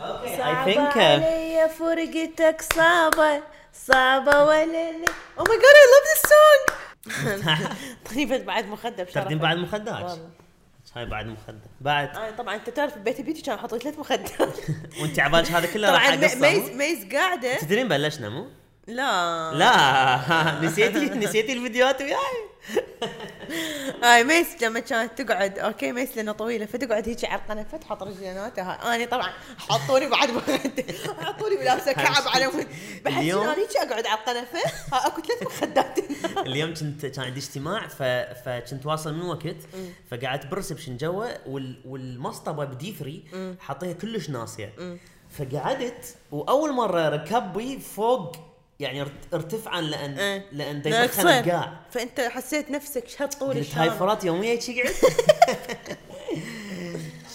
okay صعبة علي فرقتك صعبة صعبة ولا لا؟ Oh my god I love this song! طيب بعد مخدة بشرفك. تاخذين بعد والله. هاي بعد مخدة. بعد. آه طبعا أنت تعرف ببيت بيوتي كان حاطط ثلاث مخدات وأنت عبالك هذا كله راح طبعا اقصه ميز مو؟ ميز قاعدة. تدرين بلشنا مو؟ لا. لا. نسيتي نسيتي الفيديوهات وياي. هاي ميس لما كانت تقعد okay ميس لانها طويلة فتقعد هيك على القنفه تحط رجليناتها أنا طبعا حطوني بعد حطوني ولابسه كعب على مود بحس اليوم- هيك أقعد على القنفه ها أكو ثلاث مخدات. اليوم كنت كان عندي اجتماع ف... فكنت واصل من وقت فقعدت ب reception جوا وال... والمصطبه بدي 3 حاطيها كلش ناسية. فقعدت وأول مرة ركبي فوق يعني ارت- ارتفعا لأن إيه. لأن تصير. القاع فأنت حسيت نفسك شهالطول قلت هاي الشام فرات يومية شي قعدت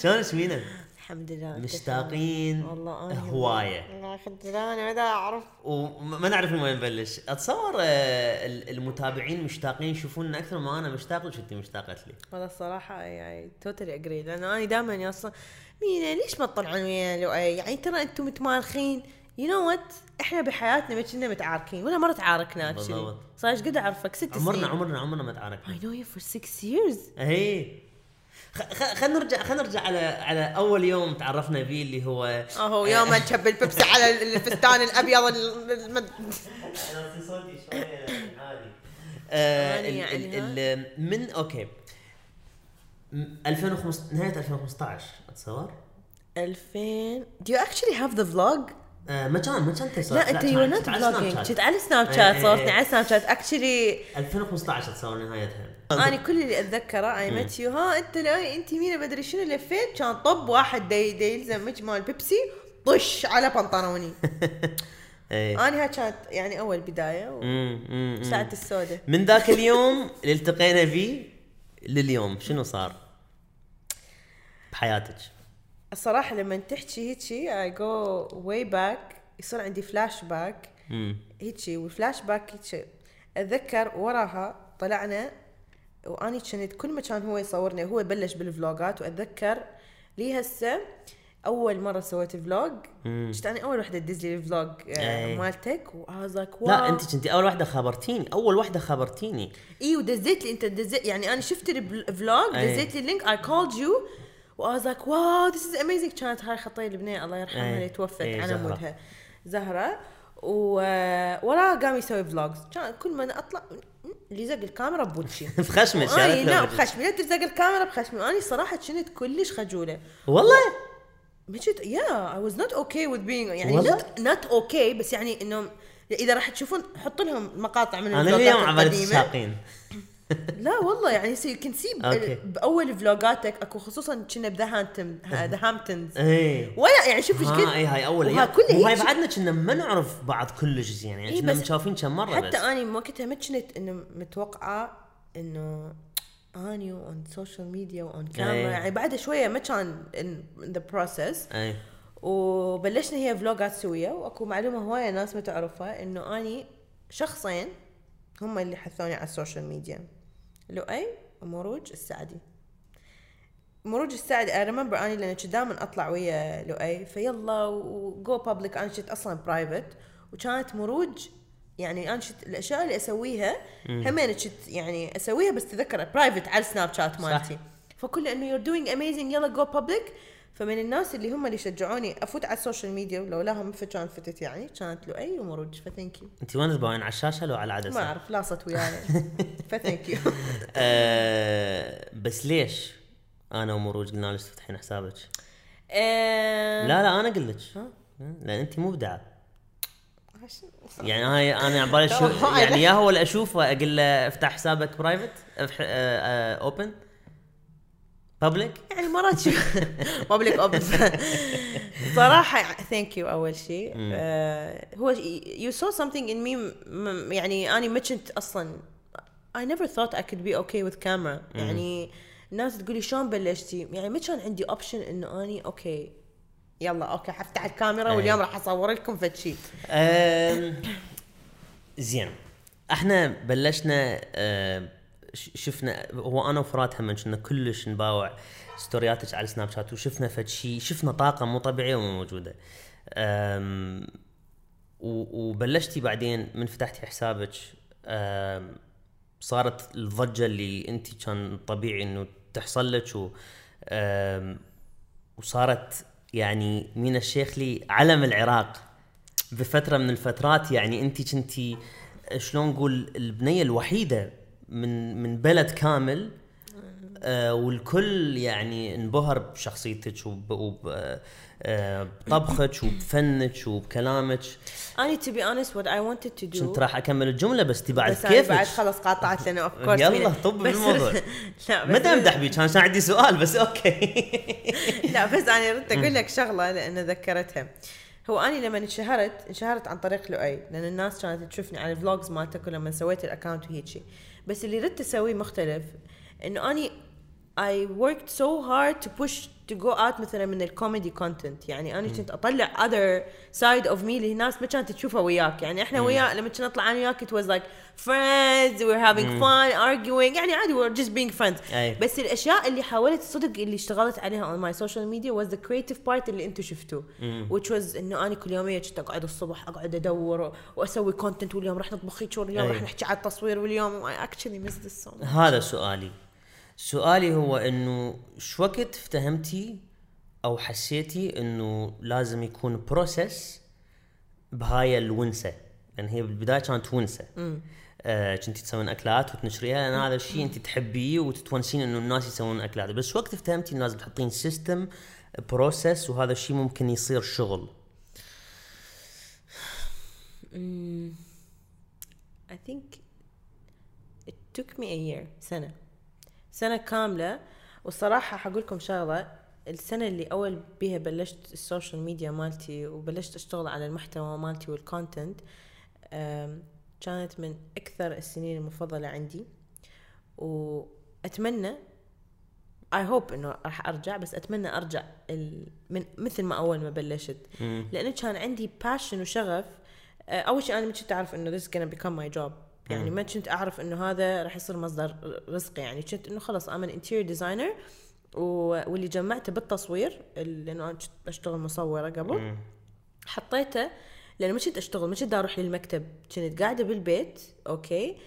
شلون اسمينا؟ الحمد لله مشتاقين؟ والله أنا هواية والله خذلاني ما دا أعرف وما نعرف من وين نبلش أتصور آه، ال- المتابعين مشتاقين يشوفوننا أكثر ما أنا مشتاق لك انت مشتاقة لي والله الصراحة يعني totally agree لأن أنا دائما أصلا مينا ليش ما تطلعون ويانا لؤي؟ يعني ترى أنتم متمارخين you know what إحنا بحياتنا ما كنا متعاركين ولا مرة تعاركنا. بالضبط. صار إيش قد أعرفك؟ ست عمرنا سنين. عمرنا عمرنا ما تعاركنا. I know you for six years. اي خلينا نرجع خلينا نرجع على على أول يوم تعرفنا فيه اللي هو أهو يوم تشب البيبسي على الفستان الأبيض ال- المد... آه، يعني ال- من okay. م- 2015 نهاية 2015 أتصور؟ 2000 do you actually have the vlog؟ آه، ما كان ما كان تصور لا إنت you not شات. كنت على سناب شات صورتني. على سناب شات actually 2015 اتصور نهايتها. أنا كل اللي أتذكره I met you ها أنت لا أنت مين؟ مدري شنو لفيت كان طب واحد دي, دي يلزم مال بيبسي طش على بنطلوني. إيه. أنا هاي كانت يعني أول بداية. وساعه السوداء. من ذاك اليوم اللي التقينا فيه لليوم. شنو صار؟ بحياتك. الصراحة لما تحكي هيجي I go way back يصير عندي فلاش باك. هيجي والفلاش باك هيجي. أتذكر وراها طلعنا واني كنت كل ما كان هو يصورني هو بلش بال vlogات. وأتذكر لي هسه أول مرة سويت vlog. كنت أنا أول وحدة تدز لي ال vlog آه، أي. مالتك. was ك لا أنت كنتي أول واحدة خبرتيني أول واحدة خبرتيني اي ودزيت لي أنت دزيت يعني أنا شفت ال vlog أي. دزيت لي ال link I called you was ك wow this is amazing كانت هاي خطيه البنيه الله يرحمها أي. اللي توفت أي، على. مودها. زهرة. ووراه قام يسوي vlogs كان كل ما أنا أطلع اللي زق الكاميرا بوجهي. بخشمك أي له بخشمي لا تلزق الكاميرا بخشمي وأنا صراحة كنت كلش خجولة. والله؟ ما كنت yeah I was not okay with being يعني؟ not not okay بس يعني إنه إذا راح تشوفون حط لهم مقاطع من أنا اليوم عبالي القديمة. لا والله يعني see كنت see. بأول vlogاتك أكو خصوصا كنا the هامتونز اي ولا يعني شوف إيش ها قد اي هاي أول وها. كلها وهاي بعدنا كنا ما نعرف بعض كلش زين يعني إي كنا مشافين كم مرة حتى بس. اني وقتها ما كنت إنه متوقعة إنه أني on social media و on camera إيه. يعني بعد شوية ما كان in the process وبلشنا هي vlogات سوية وأكو معلومة هواية ناس ما تعرفها إنه أني شخصين هم اللي حثوني على ال social media لؤي ومروج السعدي. مروج السعدي I remember أني لأن كنت دائما أطلع ويا لؤي فيلا و go public أنا كنت أصلا private وكانت مروج يعني أنا شت الأشياء اللي أسويها همين كنت يعني أسويها بس تذكر private على السناب شات مالتي فكل إنه you're doing amazing يلا go public فمن الناس اللي هم اللي شجعوني أفوت على ال social media ولولاهم ما كان فتت يعني كانت لؤي ومروج ف thank you أنت وين تباين على الشاشة لو على ما العدسه؟ أعرف لاصت وياي. ف thank you آه بس ليش أنا ومروج قلنا لك تفتحين حسابك؟ آه، لا لا أنا أقول لك. لأن أنت مبدعه يعني هاي أنا شو هاي يعني يا هو اللي أشوفه أقول له افتح حسابك private open public يعني مرات شو public open صراحة thank you أول شيء آه، هو you saw something in me م- يعني أنا ما كنت أصلا. I never thought I could be okay with camera. يعني الناس تقولي شلون بلشتي؟ يعني ما كان عندي option انه أني okay يلا okay حفتح الكاميرا أي. واليوم راح أصور لكم فد شيء أم، زين. إحنا بلشنا شفنا هو أنا وفرات هم كنا كلش نباوع ستورياتك على سناب شات وشفنا فد شيء شفنا طاقة مو طبيعية ومو موجودة. وبلشتي بعدين من فتحتي حسابك صارت الضجة اللي أنت كان طبيعي إنه تحصل لك وصارت يعني مينا الشيخلي علم العراق. بفترة من الفترات يعني أنت كنتي شلون نقول البنية الوحيدة من من بلد كامل آه. والكل يعني انبهر بشخصيتك وب- وب- آه، آه، بطبخك وبفنك وبكلامك. اني to be honest what I wanted to do كنت راح أكمل الجملة بس تي بعد بس أنا بعد كيفك خلص قاطعت لأنه of course يلا طب بالموضوع لا ما امدح بيك عشان عندي سؤال بس أوكي. لا بس أنا ردت أقول لك شغلة لأن ذكرتها. هو اني لما انشهرت انشهرت عن طريق لؤي لأن الناس كانت تشوفني على ال vlogs مالتك ولما سويت ال account وهيجي بس اللي ردت اسويه مختلف. إنه أني I worked so hard to push to go out مثلا من ال comedy content يعني أنا كنت أطلع other side of me اللي الناس ما كانت تشوفها وياك. يعني إحنا وياك لما كنا نطلع أنا وياك it was like friends we're having fun arguing. يعني عادي we're just being friends. أي. بس الأشياء اللي حاولت صدق اللي اشتغلت عليها on my social media was the creative part اللي أنتم شفتوه. which was إنه أنا كل يومية كنت أقعد الصبح أقعد أدور وأسوي كونتنت واليوم راح نطبخ هيك واليوم. راح نحكي على التصوير واليوم I actually miss this so much. هذا سؤالي. سؤالي هو إنه شو وقت افتهمتي أو حسيتي إنه لازم يكون process بهاي الونسة؟ لأن هي بالبداية كانت ونسة. آه كنتي تسوين أكلات وتنشريها. لأن هذا الشيء انت تحبيه وتتونسين إنه الناس يسوون أكلات. بس شو وقت افتهمتي إنه لازم تحطين system process وهذا الشيء ممكن يصير شغل؟ I think it took me a year سنة. سنة كاملة. والصراحة حقول لكم شغلة السنة اللي أول بيها بلشت ال social media مالتي وبلشت أشتغل على المحتوى مالتي وال content كانت من أكثر السنين المفضلة عندي. وأتمنى I hope إنه راح أرجع بس أتمنى أرجع ال... من مثل ما أول ما بلشت. لأنه كان عندي passion وشغف. آه، أول شيء أنا ما كنت أعرف إنه this is gonna become my job. يعني ما كنت أعرف إنه هذا راح يصير مصدر رزقي يعني. كنت إنه خلص interior designer و... واللي جمعته بالتصوير ال- لأنه أنا كنت أشتغل مصورة قبل حطيته لأنه ما كنت أشتغل ما كنت أروح للمكتب. كنت قاعدة بالبيت أوكي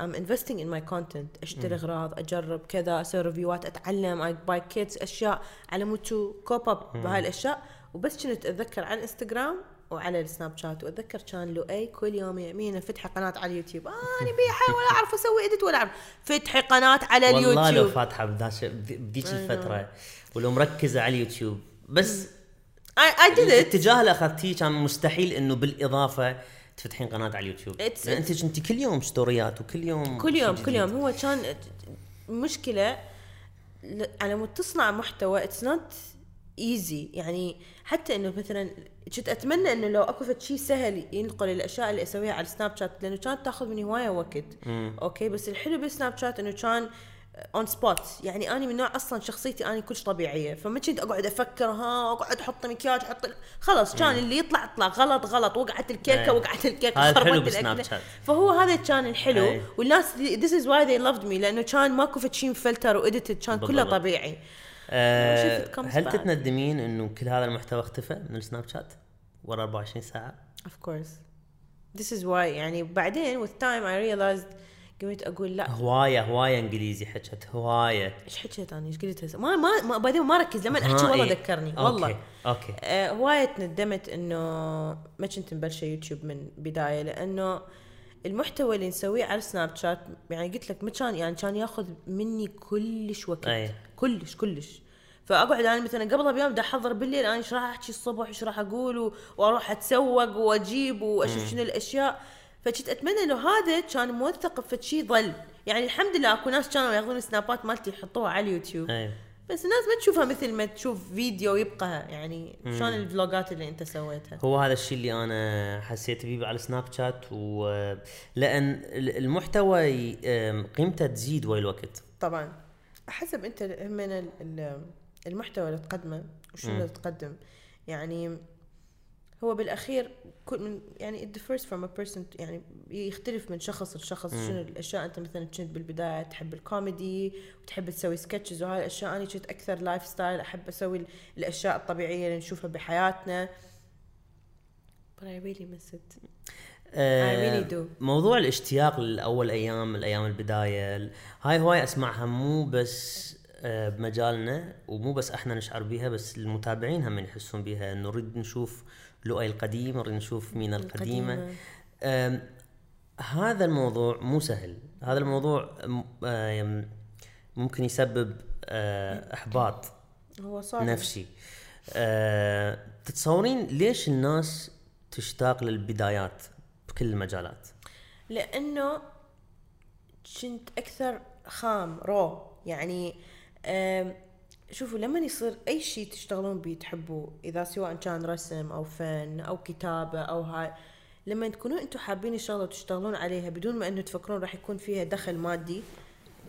I'm investing in my content أشتري أغراض أجرب كذا أسوي review ات أتعلم I buy kits أشياء على مود to cope up بهاي الأشياء. وبس كنت أتذكر على الانستغرام وعلى السناب شات. وأتذكر كان لؤي كل يوم يمي افتحي قناة على اليوتيوب. آه أنا ويحه ولا أعرف أسوي edit ولا أعرف. فتحي قناة على والله لو اليوتيوب. فاتحة بذيك الفترة ولو مركزة على اليوتيوب. بس I did it. الاتجاه اللي أخذتيه كان مستحيل إنه بالإضافة تفتحين قناة على اليوتيوب. أنت كنتي كل يوم story ات وكل يوم كل يوم. كل يوم. هو كان مشكلة على مود تصنع محتوى it's not easy يعني حتى إنه مثلا كنت أتمنى إنه لو أكو شيء سهل ينقل الأشياء اللي أسويها على السناب شات لأنه كانت تأخذ مني هواية وقت أوكي بس الحلو بالسناب شات إنه كان on spot يعني أنا من نوع أصلا شخصيتي أنا كلش طبيعية فما كنت أقعد أفكر ها أقعد أحط مكياج أحط خلاص كان اللي يطلع يطلع غلط غلط وقعت الكيكة أي. وقعت الكيكة خربت. شات. فهو هذا كان الحلو أي. والناس this is why they loved me لأنه كان ماكو شيء مفلتر و edited كان كله. طبيعي آه هل. تتندمين إنه كل هذا المحتوى اختفى من السناب شات ورا 24 ساعة؟ of course this is why يعني بعدين with time I realized قمت أقول لا هواية هواية إنجليزي حكت هواية إيش حكيت أنا إيش قلت؟ ما ما ما بعدين ما ركز لما أحكي والله إيه. ذكرني والله أوكي آه هواية ندمت إنه ما كنت مبلشة يوتيوب من بداية لأنه المحتوى اللي نسويه على سناب شات يعني قلت لك ما كان يعني كان ياخذ مني كلش وقت أي. كلش كلش. فأقعد أنا مثلا قبلها بيوم بدي أحضر بالليل أنا إيش راح أحكي الصبح إيش راح أقول وأروح أتسوق وأجيب وأشوف شنو الأشياء. فكنت أتمنى لو هذا كان موثق بفد شيء ظل. يعني الحمد لله أكو ناس كانوا ياخذون السنابات مالتي يحطوها على اليوتيوب. اي بس الناس ما تشوفها مثل ما تشوف فيديو يبقى يعني شلون الفلوجات اللي أنت سويتها. هو هذا الشيء اللي أنا حسيت بيه على سناب شات و لأن المحتوى قيمته تزيد ويا الوقت طبعا. حسب أنت من ال- ال- المحتوى اللي تقدمه وشنو اللي تقدم. يعني هو بالأخير كل من يعني it differs from a person يعني يختلف من شخص لشخص شنو الأشياء. أنت مثلا كنت بالبداية تحب الكوميدي وتحب تسوي sketches وهاي الأشياء. أنا كنت أكثر lifestyle أحب أسوي الأشياء الطبيعية اللي نشوفها بحياتنا. But I really miss it. آه، really. موضوع الاشتياق لأول أيام الأيام البداية ال- هاي هواي أسمعها مو بس آه، بمجالنا ومو بس إحنا نشعر بيها بس المتابعين هم يحسون بيها. انه نريد نشوف لؤي القديم نريد نشوف مينا القديمة. القديمة. هذا الموضوع مو سهل. هذا الموضوع آم، ممكن يسبب آه، إحباط هو صعب. نفسي. تتصورين ليش الناس تشتاق للبدايات؟ بكل المجالات. لأنه كنت أكثر خام رو. يعني شوفوا لما يصير أي شيء تشتغلون بيه تحبوه إذا سواء كان رسم أو فن أو كتابة أو هاي لما تكونوا أنتم حابين الشغله وتشتغلون عليها بدون ما إنه تفكرون راح يكون فيها دخل مادي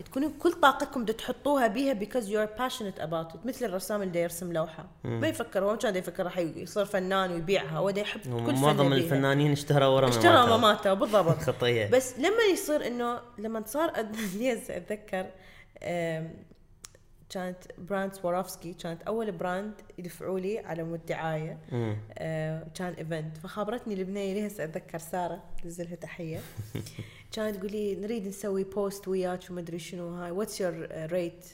تكونوا كل طاقتكم تحطوها بيها because are passionate about it. مثل الرسام اللي يرسم لوحة. ما يفكر هو كان يفكر راح يصير فنان ويبيعها. هو يحب كل فن معظم. الفنانين اشتهروا ورا اشتهروا مماتهم. مماتهم بالضبط. خطيه بس لما يصير إنه لما صار أتذكر كانت brand سواروفسكي كانت أول brand يدفعوا لي على مود دعاية. آه، كان event فخابرتني البنية لي هسه أتذكر سارة ندزلها تحية. كانت تقول لي نريد نسوي post وياك وما أدري شنو هاي. what's your rate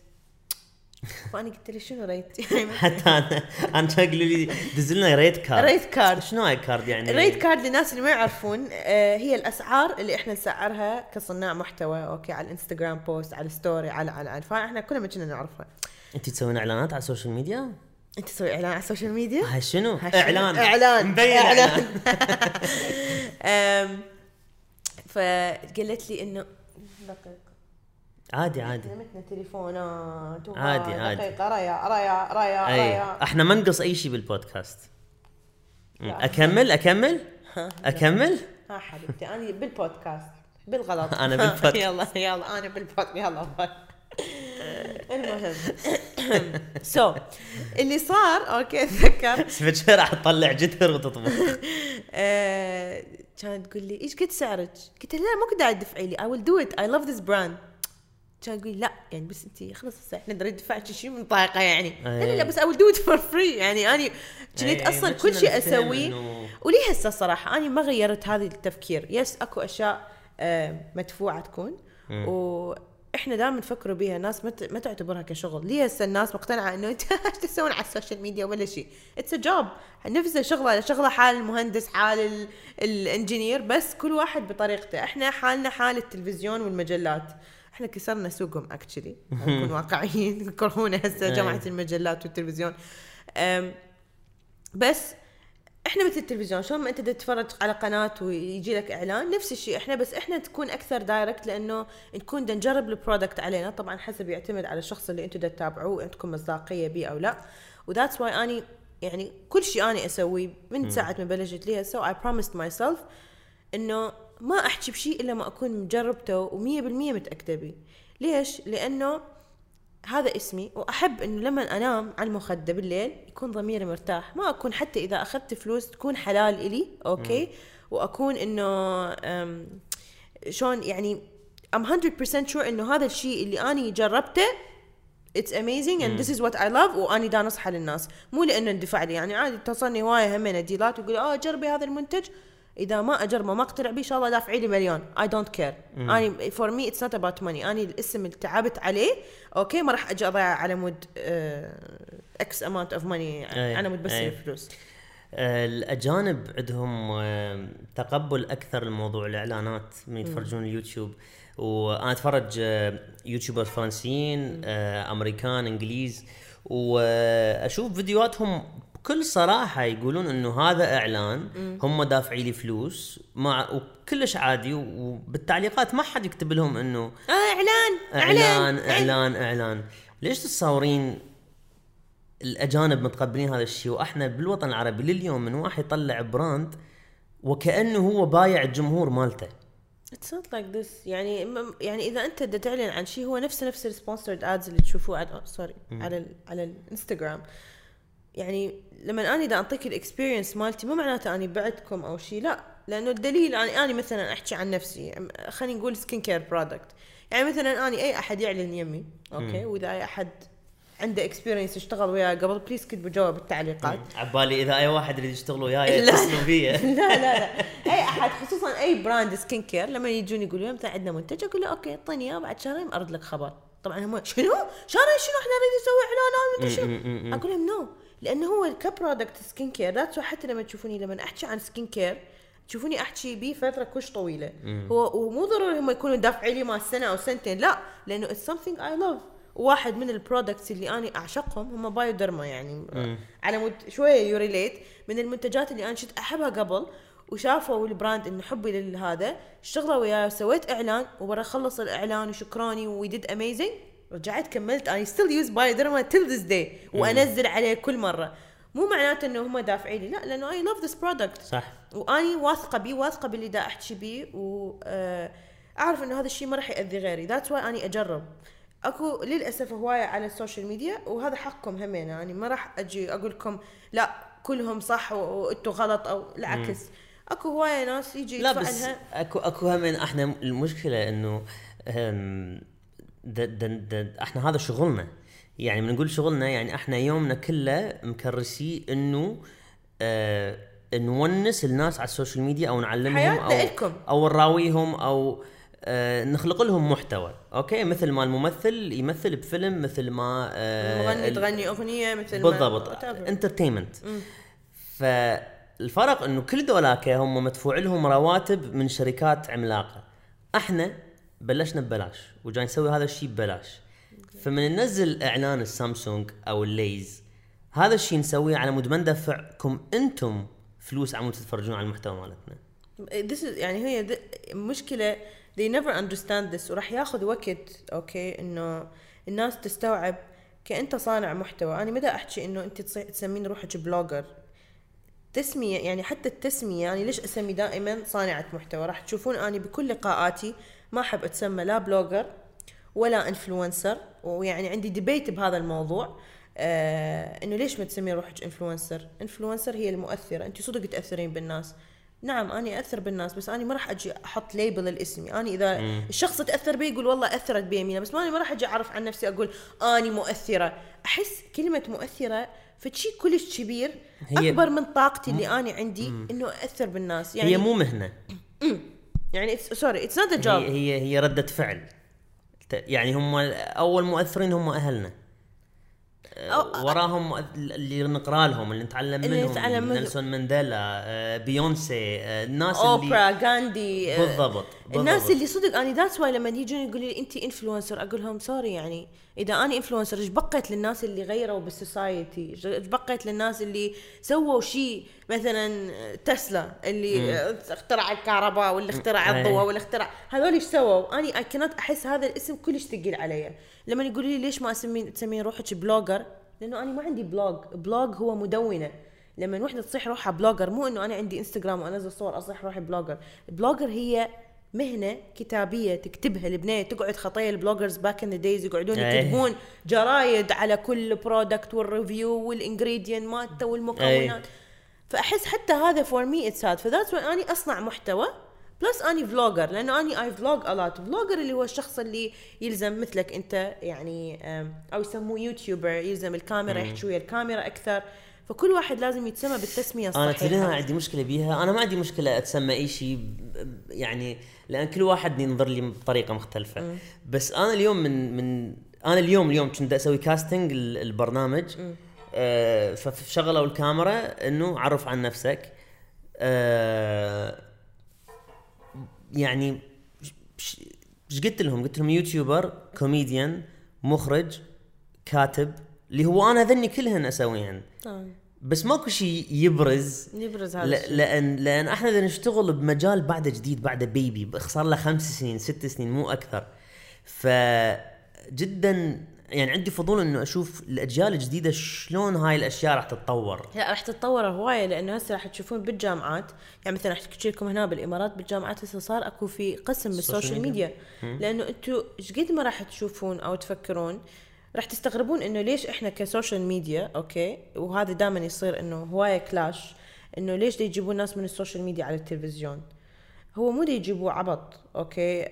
فانا قلت لي شنو rate حتى أنا أنا كان يقولوا لي دز لنا rate card rate card شنو هاي card يعني؟ rate card للناس اللي ما يعرفون آه، هي الأسعار اللي إحنا نسعرها كصناع محتوى أوكي على الانستغرام post على ال story على على على فإحنا كلنا ما كنا نعرفها. انت تسوين إعلانات على ال social media؟ أنت تسوي إعلان على ال social media هاي شنو؟ إعلان. إعلان. مبين إعلان. فقالت لي إنه دقيقة. عادي عادي. نمتنا تليفونات. عادي، عادي. دقيقة. ريا ريا ريا أي ريا. إحنا ما نقص أي شيء بالبودكاست. أكمل أكمل؟ ها، أكمل؟ ها حبيبتي أنا بالبودكاست. بالغلط. أنا بالبودكاست. يلا يلا أنا بالبودكاست يلا باي. المهم. سو اللي صار أوكي أتذكر. راح تطلع جدر وتطبخ. آه، كانت تقول لي إيش قد سعرك؟ قلت لها لا مو قاعد تدفعي لي I will do it I love this brand. كانت تقول لي لا يعني بس انت خلص هسه إحنا نريد ندفعك شيء من طاقة يعني. لا لا لا بس I will do it for free يعني أنا كنت إيه، أصلا كل شيء أسويه. ولي هسه الصراحه أنا ما غيرت هذه التفكير. yes أكو أشياء آه، مدفوعة تكون. وإحنا دائما نفكروا بيها الناس ما تعتبرها كشغل. ليه هسه الناس مقتنعة إنه انت إيش تسوون على ال social media ولا شيء؟ It's a job نفسه شغلة شغلة حال المهندس حال ال- ال engineer بس كل واحد بطريقته. إحنا حالنا حال التلفزيون والمجلات. إحنا كسرنا سوقهم actually نكون واقعيين. يكرهونا هسه جماعة المجلات والتلفزيون. بس إحنا مثل التلفزيون شلون ما أنت تتفرج على قناة ويجي لك إعلان نفس الشيء. إحنا بس إحنا تكون أكثر direct لأنه نكون نجرب ال product علينا. طبعا حسب يعتمد على الشخص اللي أنتم تتابعوه عندكم مصداقية بيه أو لا. و that's why أني يعني كل شيء أني أسويه من ساعة ما بلشت لي so I promised myself إنه ما أحكي بشيء إلا ما أكون مجربته و100% متأكدة به ليش؟ لأنه هذا اسمي وأحب انه لما أنام على المخدة بالليل يكون ضميري مرتاح. ما أكون حتى إذا أخذت فلوس تكون حلال إلي okay؟ وأكون إنه شلون يعني I'm 100% sure إنه هذا الشيء اللي أني جربته It's amazing and this is what I love وأني دا أنصحه للناس. مو لأنه اندفع لي يعني عادي تصلني هواية همين deal ات ويقول آه جربي هذا المنتج. إذا ما اجربه ما اقتنع به إن شاء الله دافعي لي مليون. I don't care. اني for me it's not about money. اني الاسم اللي تعبت عليه okay ما راح أجي أضيع على مود إكس اماونت اوف ماني على مود بس أي. الفلوس. آه، الأجانب عندهم آه، تقبل أكثر لموضوع الإعلانات من يتفرجون اليوتيوب. وأنا أتفرج آه، YouTubers فرنسيين أمريكان إنجليز. وأشوف فيديوهاتهم بكل صراحة يقولون إنه هذا إعلان هم دافعين لي فلوس مع وكلش عادي وبالتعليقات ما حد يكتب لهم إنه آه إعلان إعلان. إعلان إعلان ليش تتصورين الأجانب متقبلين هذا الشيء؟ وإحنا بالوطن العربي لليوم من واحد يطلع brand وكأنه هو بايع الجمهور مالته. It's not like this. يعني يعني إذا أنت بدك تعلن عن شيء هو نفسه نفس ال sponsored ads اللي تشوفوه على sorry على ال على الإنستغرام. يعني لما أنا إذا أعطيك ال experience مالتي مو معناته أني بعتكم أو شيء لا. لأنه الدليل أنا أنا مثلا أحكي عن نفسي خلينا نقول skin care product يعني مثلا أنا أي أحد يعلن يمي okay؟ وإذا أي أحد عنده experience اشتغل وياي قبل please كتبوا جواب بالتعليقات عبالي إذا أي واحد يريد يشتغل وياي لا. اتصلوا بيا لا لا لا. أي أحد خصوصا أي brand skin care لما يجون يقولوا مثلا عندنا منتج أقول له okay اعطيني إياه بعد شهرين أرد لك خبر. طبعا هم شنو؟ شهرين شنو إحنا نريد نسوي اعلانات أقول لهم no لأنه هو ك product skin care that's حتى لما تشوفوني لما أحكي عن skin care تشوفوني أحكي به فترة كلش طويلة. هو ومو ضروري هم يكونوا دافعين لي مال سنة أو سنتين لا لأنه it's something I love واحد من ال products اللي أنا أعشقهم هم Bioderma يعني على مود شوية you relate من المنتجات اللي أنا كنت أحبها قبل وشافوا ال brand إنه حبي لهذا اشتغلوا وياي وسويت إعلان وبرا خلص الإعلان وشكراني we did amazing رجعت كملت. I still use Bioderma till this day وأنزل عليه كل مرة. مو معناته إنه هم دافعين لي. لا لأنه I love this product صح. وأني واثقة بيه واثقة باللي دا أحكي بيه. واعرف إنه هذا الشيء ما راح يأذي غيري. that's why أني أجرب. أكو للأسف هواية على ال social media وهذا حقكم همين يعني ما راح أجي أقول لكم لا كلهم صح وأنتم غلط أو العكس. أكو هواية ناس يجي لا بس أكو أكو هم أحنا المشكلة إنه أم، د د د إحنا هذا شغلنا. يعني من نقول شغلنا يعني إحنا يومنا كله مكرسي انه آه نونس الناس على ال social media أو نعلمهم أو إلكم. أو نراويهم أو آه نخلق لهم محتوى. Okay؟ مثل ما الممثل يمثل بفيلم مثل ما آه مغني ال- تغني أغنية مثل بالضبط. Entertainment فالفرق إنه كل ذولاك هم مدفوع لهم رواتب من شركات عملاقة. إحنا بلشنا ببلاش وجاي نسوي هذا الشيء ببلاش. فمن ننزل إعلان السامسونج أو الليز هذا الشيء نسويه على مود ما ندفعكم أنتم فلوس على مود تتفرجون على المحتوى مالتنا. this is يعني هي مشكلة they never understand this وراح ياخذ وقت okay إنه الناس تستوعب كأنت صانع محتوى. أنا ما دا أحكي إنه أنت تسمين روحك blogger. تسمية يعني حتى التسمية يعني ليش أسمي دائما صانعة محتوى؟ راح تشوفون أني بكل لقاءاتي ما أحب أتسمى لا blogger ولا influencer ويعني عندي debate بهذا الموضوع آه إنه ليش ما تسمي روحك influencer influencer هي المؤثرة. انت صدق تأثرين بالناس. نعم أني أثر بالناس بس أني ما راح أجي أحط label لاسمي. أني إذا الشخص تأثر بي يقول والله أثرت بي مينا بس أني ما راح أجي أعرف عن نفسي أقول أني مؤثرة. أحس كلمة مؤثرة فشي كلش كبير أكبر من طاقتي اللي أني عندي إنه أثر بالناس. يعني هي مو مهنة. يعني sorry it's not a job هي هي ردة فعل. يعني هم أول مؤثرين هم أهلنا. وراهم اللي نقرأ لهم اللي نتعلم اللي منهم نتعلم منهم. نيلسون مانديلا آه، بيونسي آه، الناس اللي أوبرا غاندي آه، بالضبط الناس بالضبط. اللي صدق اني that's why لما يجون يقولوا لي انت influencer أقول لهم sorry يعني. إذا اني influencer إيش بقيت للناس اللي غيروا بال society إيش بقيت للناس اللي سووا شيء؟ مثلا تسلا اللي اخترع الكهرباء واللي اخترع أي. الضوء واللي اخترع هذول إيش سووا؟ اني اي كانت أحس هذا الاسم كلش ثقيل علي. لما يقولوا لي ليش ما اسمين تسمين روحك blogger لأنه أنا ما عندي blog blog هو مدونة. لما وحدة تصيح روحها blogger مو إنه أنا عندي انستغرام وانزل صور أصيح روحي blogger blogger هي مهنة كتابية تكتبها البنيه تقعد خطايا ال bloggers back in the days يقعدون أي. يكتبون جرايد على كل product وال review وال ingredient مالته والمكونات. فأحس حتى هذا for me it's hard ف that's اني أصنع محتوى plus اني vlogger لأنه اني I vlog a lot vlogger اللي هو الشخص اللي يلزم مثلك أنت يعني أو يسموه يوتيوبر يلزم الكاميرا يحكي ويا الكاميرا أكثر. فكل واحد لازم يتسمى بالتسمية أنا الصحيحة. تدري أنا عندي مشكلة بيها؟ أنا ما عندي مشكلة أتسمى أي شيء يعني لأن كل واحد ينظر لي بطريقة مختلفة. بس أنا اليوم من من أنا اليوم اليوم كنت أسوي كاستنج ال- البرنامج. آه فشغلوا الكاميرا إنه عرف عن نفسك. آه يعني إيش قلت لهم؟ قلت لهم YouTuber comedian مخرج كاتب اللي هو أنا ذني كلهن أسويهن آه. بس ماكو شيء يبرز يبرز هذا ل-. لأن لأن إحنا بدنا نشتغل بمجال بعده جديد بعده baby صار له خمس سنين ست سنين مو أكثر فجدا يعني عندي فضول إنه أشوف الأجيال الجديدة شلون هاي الأشياء راح تتطور. لا راح تتطور هواية لأنه هسه راح تشوفون بالجامعات يعني مثلا راح احكي لكم هنا بالإمارات بالجامعات هسه صار أكو في قسم بال social media. لأنه أنتم إيش قد ما راح تشوفون أو تفكرون راح تستغربون إنه ليش إحنا ك social media okay وهذا دائما يصير إنه هواية clash إنه ليش يجيبون ناس من ال social media على التلفزيون؟ هو مو يجيبوا عبط okay؟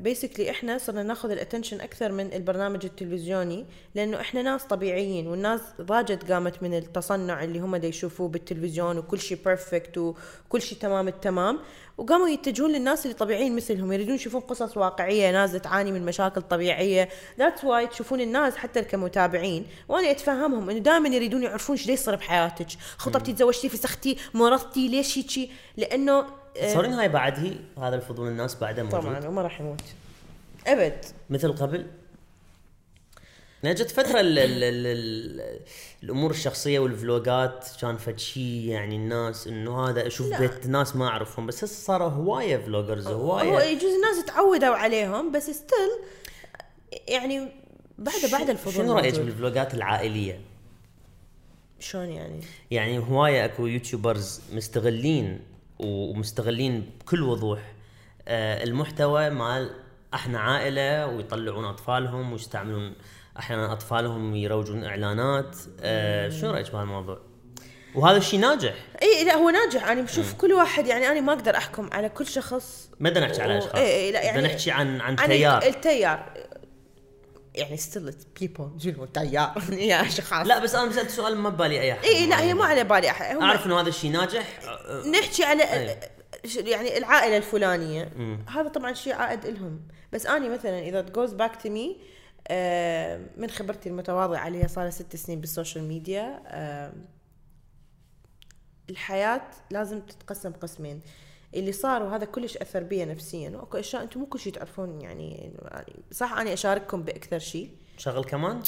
basically إحنا صرنا ناخذ ال attention أكثر من البرنامج التلفزيوني لأنه إحنا ناس طبيعيين والناس ضاجت قامت من التصنع اللي هم يشوفوه بالتلفزيون وكل شيء perfect وكل شيء تمام التمام وقاموا يتجهون للناس اللي طبيعيين مثلهم يريدون يشوفون قصص واقعية ناس تعاني من مشاكل طبيعية. that's why تشوفون الناس حتى كمتابعين. وأنا أتفهمهم إنه دائما يريدون يعرفون إيش يصير بحياتك. خطبتي تزوجتي فسختي مرضتي ليش هيجي لأنه آه، تصورين هاي بعد هي هذا الفضول الناس بعده موجود طبعا وما راح يموت أبد مثل قبل لأن جت فترة ال ال ال ال الأمور الشخصية والفلوجات كان فد شيء يعني الناس إنه هذا أشوف لا. بيت ناس ما أعرفهم بس هسه صاروا هواية vloggers هو هواية يجوز الناس تعودوا عليهم بس still يعني بعد بعد الفضول شنو رأيك موجود. بالفلوجات العائلية؟ شلون يعني؟ يعني هواية أكو YouTubers مستغلين ومستغلين بكل وضوح. آه، المحتوى مال أحنا عائلة ويطلعون أطفالهم ويستعملون أحيانا أطفالهم يروجون إعلانات. آه، شنو رأيك بهالموضوع؟ وهذا الشيء ناجح. إي لا هو ناجح. أنا بشوف كل واحد يعني أنا ما أقدر أحكم على كل شخص ما بدنا نحكي على أشخاص. إيه لا يعني بدنا نحكي عن عن عن تيار. التيار. يعني still people شنو تيار. يا اشخاص لا بس أنا سالت سؤال ما ببالي أي أحد. اي لا هي ما على بالي أحد. أعرف إنه هذا الشيء ناجح. آه، نحكي على يعني العائلة الفلانية. هذا طبعا شيء عائد لهم بس أني مثلا إذا it goes back to me من خبرتي المتواضعة اللي هي صار لها ست سنين بال social media آه، الحياة لازم تتقسم قسمين. اللي صار وهذا كلش أثر بي نفسيا. وأكو أشياء أنتم مو كل شيء تعرفون يعني صح اني أشارككم بأكثر شيء. شغل كمان؟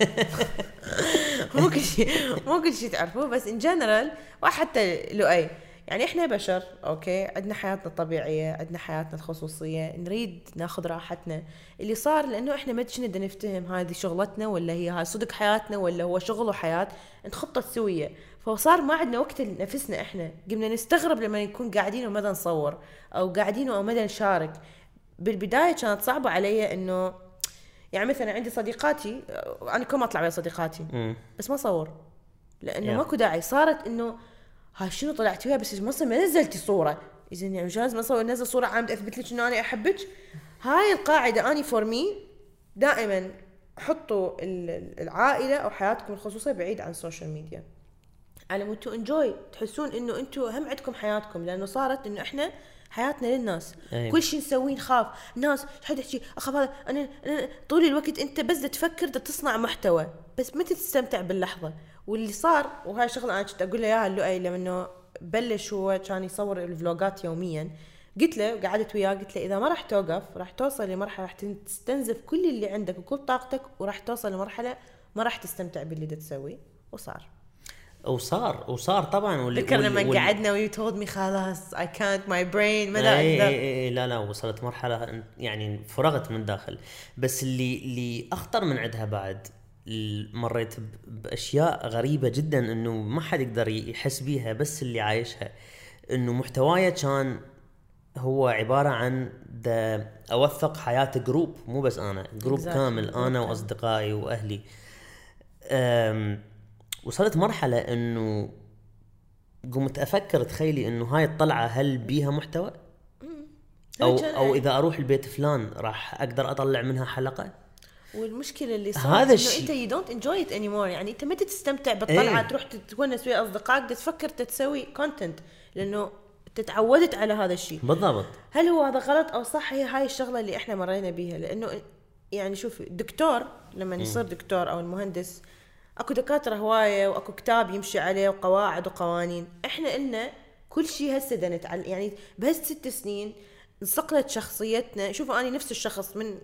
مو كل شيء مو كل شيء تعرفوه بس in general وحتى لؤي. يعني إحنا بشر okay عندنا حياتنا الطبيعية عندنا حياتنا الخصوصية نريد ناخذ راحتنا. اللي صار لأنه إحنا ما بدنا نفتهم هذه شغلتنا ولا هي هاي صدق حياتنا ولا هو شغل وحياة؟ نخطط سوية. فصار ما عندنا وقت لنفسنا إحنا. قمنا نستغرب لما نكون قاعدين ومدى نصور أو قاعدين ومدى نشارك. بالبداية كانت صعبة علي إنه يعني مثلا عندي صديقاتي أنا كل ما أطلع ويا صديقاتي. بس ما صور. لأنه Yeah. ماكو داعي. صارت إنه هاي شنو طلعت وياها بس ما نزلتي صورة. اذا يعني مش لازم اصور نزل صورة عامة اثبت لك إنه أنا أحبك. هاي القاعدة أني فور مي دائما حطوا ال- ال- العائلة أو حياتكم الخصوصيه بعيد عن ال social media على مود to enjoy تحسون إنه أنتم هم عندكم حياتكم لأنه صارت إنه إحنا حياتنا للناس. أي. كل شيء نسويه نخاف. ناس حد يحكي؟ أخاف هذا. أنا, أنا طول الوقت أنت بس تفكر تصنع محتوى. بس متى تستمتع باللحظة؟ واللي صار وهاي شغلة أنا كنت أقول له إياها لؤي لما انه بلش هو كان يصور الفلوجات يوميا. قلت له قعدت وياه قلت له إذا ما راح توقف راح توصل لمرحلة راح تستنزف كل اللي عندك وكل طاقتك وراح توصل لمرحلة ما راح تستمتع باللي تسويه. وصار. وصار وصار طبعا واللي ذكر واللي- لما قعدنا و you told me خلاص اي كانت ماي برين ما دا اي اي لا لا وصلت مرحلة يعني فرغت من داخل بس اللي اللي أخطر من عندها بعد مريت بأشياء غريبة جدا إنه ما حد يقدر يحس بيها بس اللي عايشها إنه محتوايا كان هو عبارة عن أوثق حياة group مو بس أنا group Exactly. كامل أنا. وأصدقائي وأهلي وصلت مرحلة إنه قمت أفكر تخيلي إنه هاي الطلعة هل بيها محتوى؟ أو أو إذا أروح البيت فلان راح أقدر أطلع منها حلقة؟ والمشكلة اللي صار هذا إنه الشيء. أنت you don't enjoy it anymore يعني أنت متى تستمتع بالطلعة إيه. تروح تتونس ويا أصدقائك تفكر تسوي content لأنه تعودت على هذا الشيء. بالضبط. هل هو هذا غلط؟ أو صح هي هاي الشغلة اللي إحنا مرينا بيها. لأنه يعني شوف الدكتور لما يصير دكتور أو المهندس أكو دكاترة هواية وأكو كتاب يمشي عليه وقواعد وقوانين. إحنا إلنا كل شيء هسه دا نتعلم يعني بهالست ست سنين انصقلت شخصيتنا. شوفوا أنا نفس الشخص من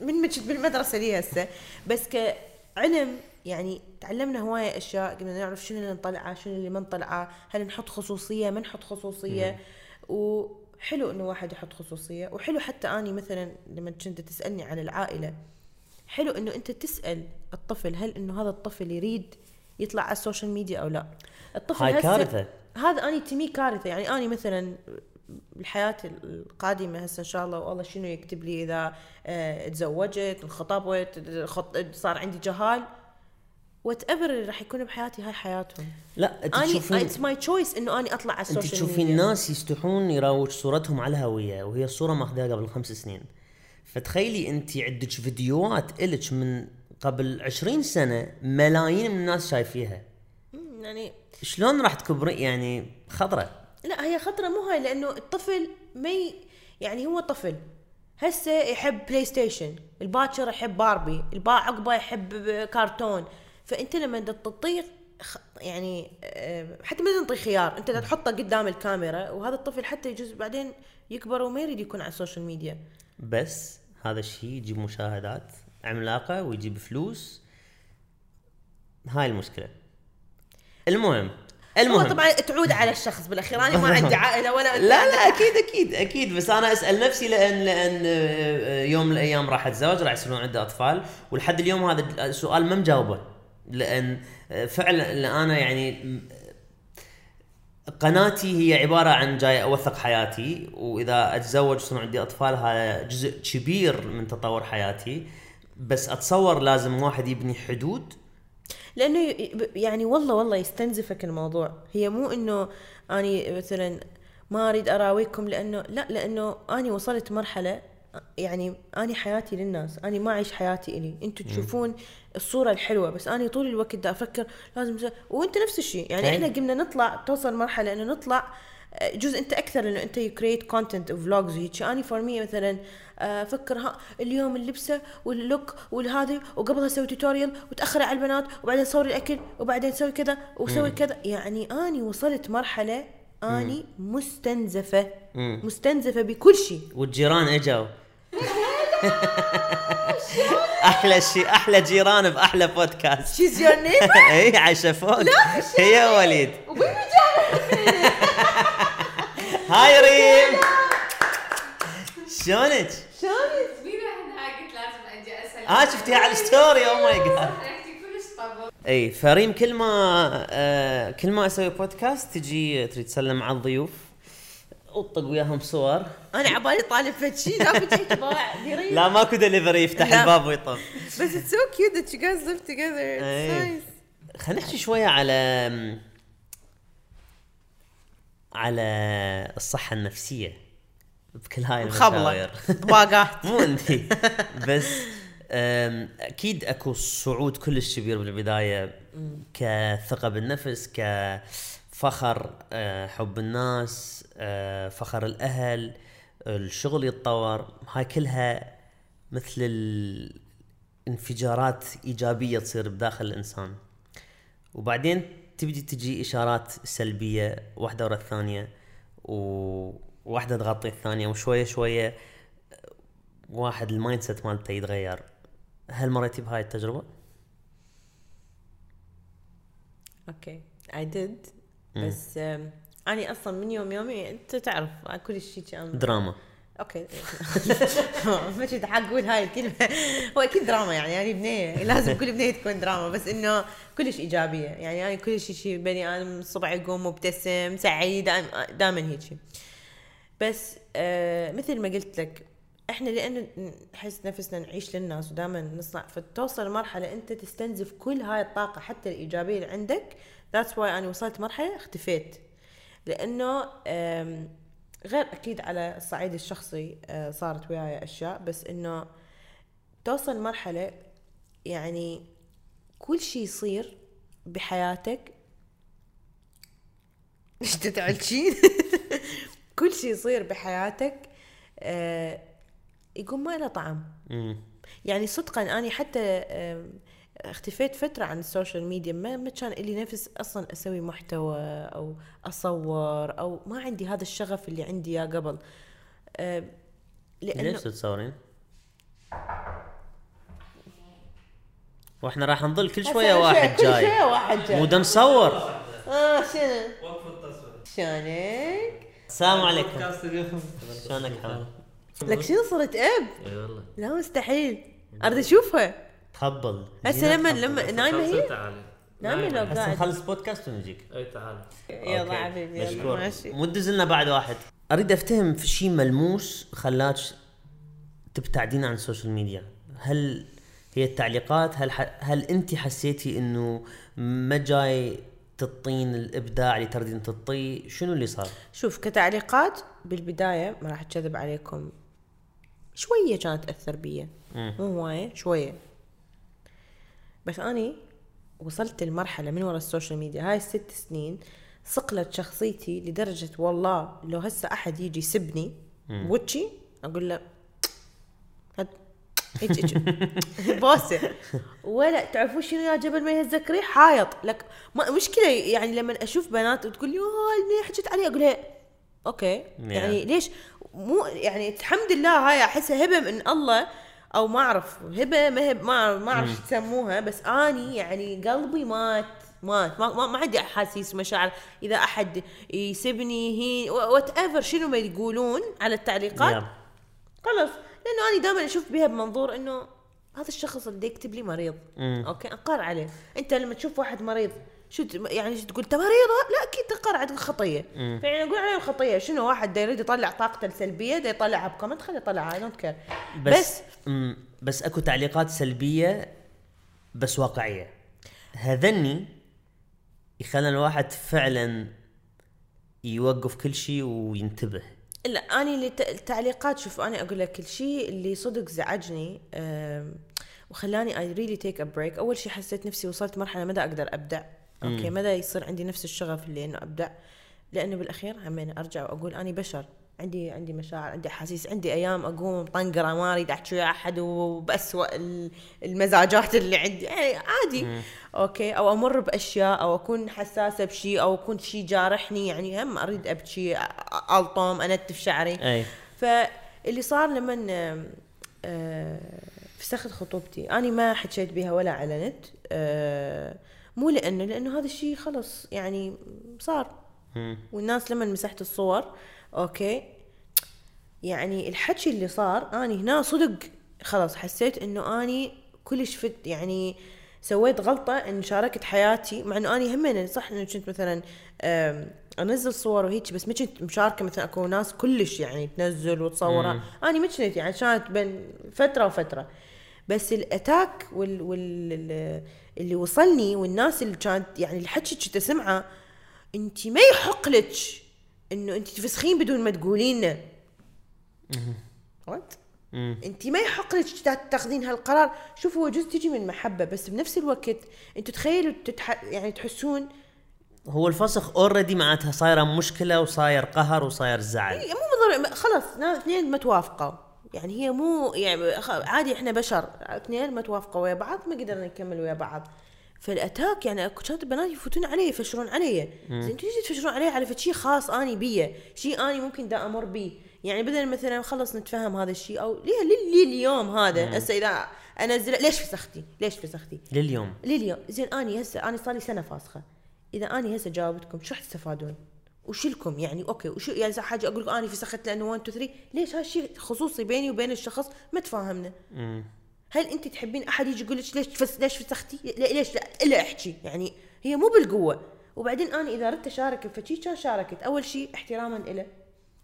من ما كنت بالمدرسة لي هسه. بس كعلم يعني تعلمنا هواية أشياء قمنا نعرف شنو اللي نطلعه شنو اللي ما نطلعه هل نحط خصوصية ما نحط خصوصية. وحلو إنه واحد يحط خصوصية. وحلو حتى أني مثلا لما كنت تسألني عن العائلة حلو إنه أنت تسأل الطفل هل إنه هذا الطفل يريد يطلع على ال social media أو لا. الطفل هاي كارثة. هذا اني to me كارثة. يعني اني مثلا الحياة القادمة هسه إن شاء الله والله شنو يكتب لي إذا آه تزوجت انخطبت خط... صار عندي جهال. whatever اللي راح يكون بحياتي هاي حياتهم. لا أنت تشوفين it's my choice إنه اني أطلع على أنت ال social تشوفين ميديا. ناس يستحون يروج صورتهم على الهويه وهي الصورة ماخذها قبل خمس سنين. فتخيلي انت عندك فيديوهات إلك من قبل 20 سنة ملايين من الناس شايفيها. يعني شلون راح تكبري؟ يعني خطرة لا هي خطرة مو هاي لأنه الطفل ما ي... يعني هو طفل. هسه يحب PlayStation الباكر يحب باربي اللي عقبه يحب كرتون. فأنت لما تطيق يعني آه، حتى ما تنطي خيار أنت تحطه قدام الكاميرا وهذا الطفل حتى يجوز بعدين يكبر وما يريد يكون على السوشيال ميديا بس هذا الشيء يجيب مشاهدات عملاقة ويجيب فلوس. هاي المشكلة. المهم هو المهم طبعا تعود على الشخص بالأخير. أنا ما عندي عائلة ولا لا لا أكيد أكيد أكيد. بس أنا أسأل نفسي لأن لأن آه، يوم من الأيام راح أتزوج راح يصيرون عندي أطفال. ولحد اليوم هذا السؤال ما مجاوبه. لأن آه، فعلا أنا يعني قناتي هي عبارة عن جاي أوثق حياتي وإذا أتزوج ويصير عندي أطفال هذا جزء كبير من تطور حياتي. بس أتصور لازم واحد يبني حدود. لأنه ي- يعني والله والله يستنزفك الموضوع. هي مو إنه أني مثلا ما أريد أراويكم لأنه لا لأنه أني وصلت مرحلة يعني أني حياتي للناس أني ما أعيش حياتي إلي. أنتم تشوفون الصورة الحلوة بس أني طول الوقت دا أفكر لازم ز- وأنت نفس الشيء. يعني أي. إحنا قمنا نطلع توصل مرحلة إنه نطلع آه، جزء أنت أكثر لأنه أنت you create content و vlogs وهيك. أني for me مثلا آه، أفكر ها اليوم اللبسة وال look والهذا وقبلها أسوي tutorial وتأخر على البنات وبعدين صور الأكل وبعدين أسوي كذا وأسوي كذا. يعني أني وصلت مرحلة أني مستنزفة. مم. مستنزفة بكل شيء. والجيران اجوا أحلى شيء أحلى جيران بأحلى بودكاست شيز يور نيم هي عايشة فوق. هي وليد. هاي ريم. شلونك؟ شلونك؟ قلت لازم أجي أسأل. آه شفتيها على ال story oh my god اي ف ريم كل ما آه كل ما أسوي بودكاست تجي تريد تسلم على الضيوف. وطق وياهم صور. أنا عبالي طالب فد شيء لا لا ماكو دليفري يفتح. الباب ويطب بس it's so cute guys live together. It's إيه. nice. خلينا نحكي شوية على على الصحة النفسية بكل هاي المشاوير. طباقات مو أنت. بس أكيد أكو صعود كلش كبير بالبداية. كثقة بالنفس كفخر أه، حب الناس فخر الأهل الشغل يتطور. هاي كلها مثل الانفجارات إيجابية تصير بداخل الإنسان. وبعدين تبدي تجي إشارات سلبية واحدة ورا الثانية وواحدة تغطي الثانية وشوية شوية واحد ال mindset مالته يتغير. هل مريتي بهاي التجربة؟ okay. I did بس اني أصلا من يوم يومي أنت تعرف كل شيء كان دراما. okay. ما كنت حقول هاي الكلمة. هو أكيد دراما يعني يعني بنيه لازم كل بنيه تكون دراما بس إنه كلش إيجابية. يعني أنا كل شيء شيء بني آدم الصبح يقوم مبتسم سعيد دائما هيك بس آه مثل ما قلت لك إحنا لأنه نحس نفسنا نعيش للناس ودائما نصنع فتوصل لمرحلة أنت تستنزف كل هاي الطاقة حتى الإيجابية اللي عندك. that's why أنا وصلت مرحلة اختفيت. لأنه غير أكيد على الصعيد الشخصي آه، صارت وياي أشياء بس إنه توصل مرحلة يعني كل شيء يصير بحياتك إيش تتعلشين كل شيء يصير بحياتك آه يقوم ما له طعم. يعني صدقا اني حتى اختفيت فترة عن السوشيال ميديا ما ما كان لي نفس أصلا أسوي محتوى أو أصور أو ما عندي هذا الشغف اللي عندي إياه قبل. آم، لأنه ليش تتصورين؟ وإحنا راح نظل كل شوية واحد كل جاي. شوية واحد جاي. مو دا نصور. آه شنو؟ شلونك؟ السلام عليكم. شلونك حمد؟ لك شنو صرت أب؟ إي والله. لا مستحيل. أريد أشوفها. تفضل هسه لما لما نايمه خلصي هي؟ نايمه لو هسه قاعد. نخلص بودكاست ونجيك. اي تعالي يلا. حبيبي مشكور. ماشي. مو تدز لنا بعد واحد. أريد أفتهم في شيء ملموس خلاك تبتعدين عن السوشيال ميديا هل هي التعليقات؟ هل ح... هل أنت حسيتي إنه ما جاي تنطين الإبداع اللي تريدين تنطيه شنو اللي صار؟ شوف كتعليقات بالبداية ما راح اكذب عليكم. شوية كانت تأثر بي مو هواية شوية. بس أني وصلت لمرحلة من ورا السوشيال ميديا. هاي الست سنين صقلت شخصيتي لدرجة والله لو هسه أحد يجي يسبني بوجهي أقول له بوسه ولا تعرفون شنو يا جبل ما يهزك ريح؟ حايط لك ما مشكلة يعني لما أشوف بنات وتقول لي منيح حكيت علي أقول لها أوكي. يعني ليش؟ مو يعني الحمد لله هاي أحسها هبة من الله أو ما أعرف هبة ما هب ما ما أعرف شو تسموها بس أني يعني قلبي مات مات. ما, ما, ما عندي أحاسيس ومشاعر إذا أحد يسبني هي whatever شنو ما يقولون على التعليقات Yeah. خلص لأنه أنا دائما أشوف بها بمنظور إنه هذا الشخص اللي يكتب لي مريض. okay؟ انقهر عليه. أنت لما تشوف واحد مريض شو يعني شو تقول انت مريضه لا أكيد تنقهر على خطيه فيعني أقول عليهم خطيه شنو واحد دا يريد يطلع طاقته السلبية دا يطلعها ب comment خليه يطلعها I don't care بس بس بس, أكو تعليقات سلبية بس واقعية. هذني يخلي الواحد فعلا يوقف كل شيء وينتبه. لا أنا اللي التعليقات شوف أنا أقول لك الشيء اللي صدق زعجني وخلاني I really take a break أول شيء حسيت نفسي وصلت مرحلة مدى أقدر أبدع. okay مدى يصير عندي نفس الشغف اللي إنه ابدع لأنه بالأخير همين أرجع وأقول اني بشر عندي عندي مشاعر عندي أحاسيس عندي أيام أقوم طنقرة ما أريد أحكي ويا أحد وباسوء ال- المزاجات اللي عندي يعني عادي. okay أو أمر بأشياء أو أكون حساسة بشيء أو أكون شيء جارحني يعني هم أريد أبكي ألطم أنتف شعري. أي. فاللي صار لما آه، فسخت خطوبتي أنا ما حكيت بها ولا علنت آه، مو لأنه لأنه هذا الشيء خلص يعني صار. والناس لما مسحت الصور okay يعني الحكي اللي صار أني هنا صدق خلاص حسيت إنه أني كلش فت يعني سويت غلطة إن شاركت حياتي. مع إنه أني همين صح إنه كنت مثلا أنزل صور وهيك بس ما كنت مشاركة مثلا أكو ناس كلش يعني تنزل وتصورها. أني ما كنت يعني كانت بين فترة وفترة. بس الأتاك وال, وال اللي وصلني والناس اللي كانت يعني الحكي كنت اسمعه انت ما يحق لك إنه انت تفسخين بدون ما تقولين. what انت ما يحق لك تا- تاخذين هالقرار. شوف هو جزء تجي من محبة بس بنفس الوقت أنتوا تخيلوا تتح... يعني تحسون هو الفسخ already معناتها صايرة مشكلة وصاير قهر وصاير زعل. هي مو خلاص اثنين ما توافقوا. يعني هي مو يعني عادي إحنا بشر اثنين ما توافقوا ويا بعض ما قدرنا نكمل ويا بعض. فال attack يعني أكو كانت بنات يفوتون علي يفشرون علي. زين أنتوا ليش تفشرون علي على شيء خاص أني بيه شيء أني ممكن دا أمر بيه يعني بدل مثلا خلص نتفهم هذا الشيء أو ليه ليه اليوم هذا؟ هسه إذا انزل ليش فسختي؟ ليش فسختي؟ لليوم لليوم زين أني هسه أني صار لي سنة فاسخة. إذا أني هسه جاوبتكم شو راح تستفادون؟ وش لكم يعني okay وشو يعني إذا حاجة أقول لكم اني فسخت لأنه 1 2 3 ليش هالشيء خصوصي بيني وبين الشخص ما تفاهمنا هل أنت تحبين أحد يجي يقول لك ليش فس ليش فسختي؟ ليش لا؟ أحكي يعني هي مو بالقوة. وبعدين أنا إذا ردت اشارك بفد شي كان شاركت. أول شيء احتراما له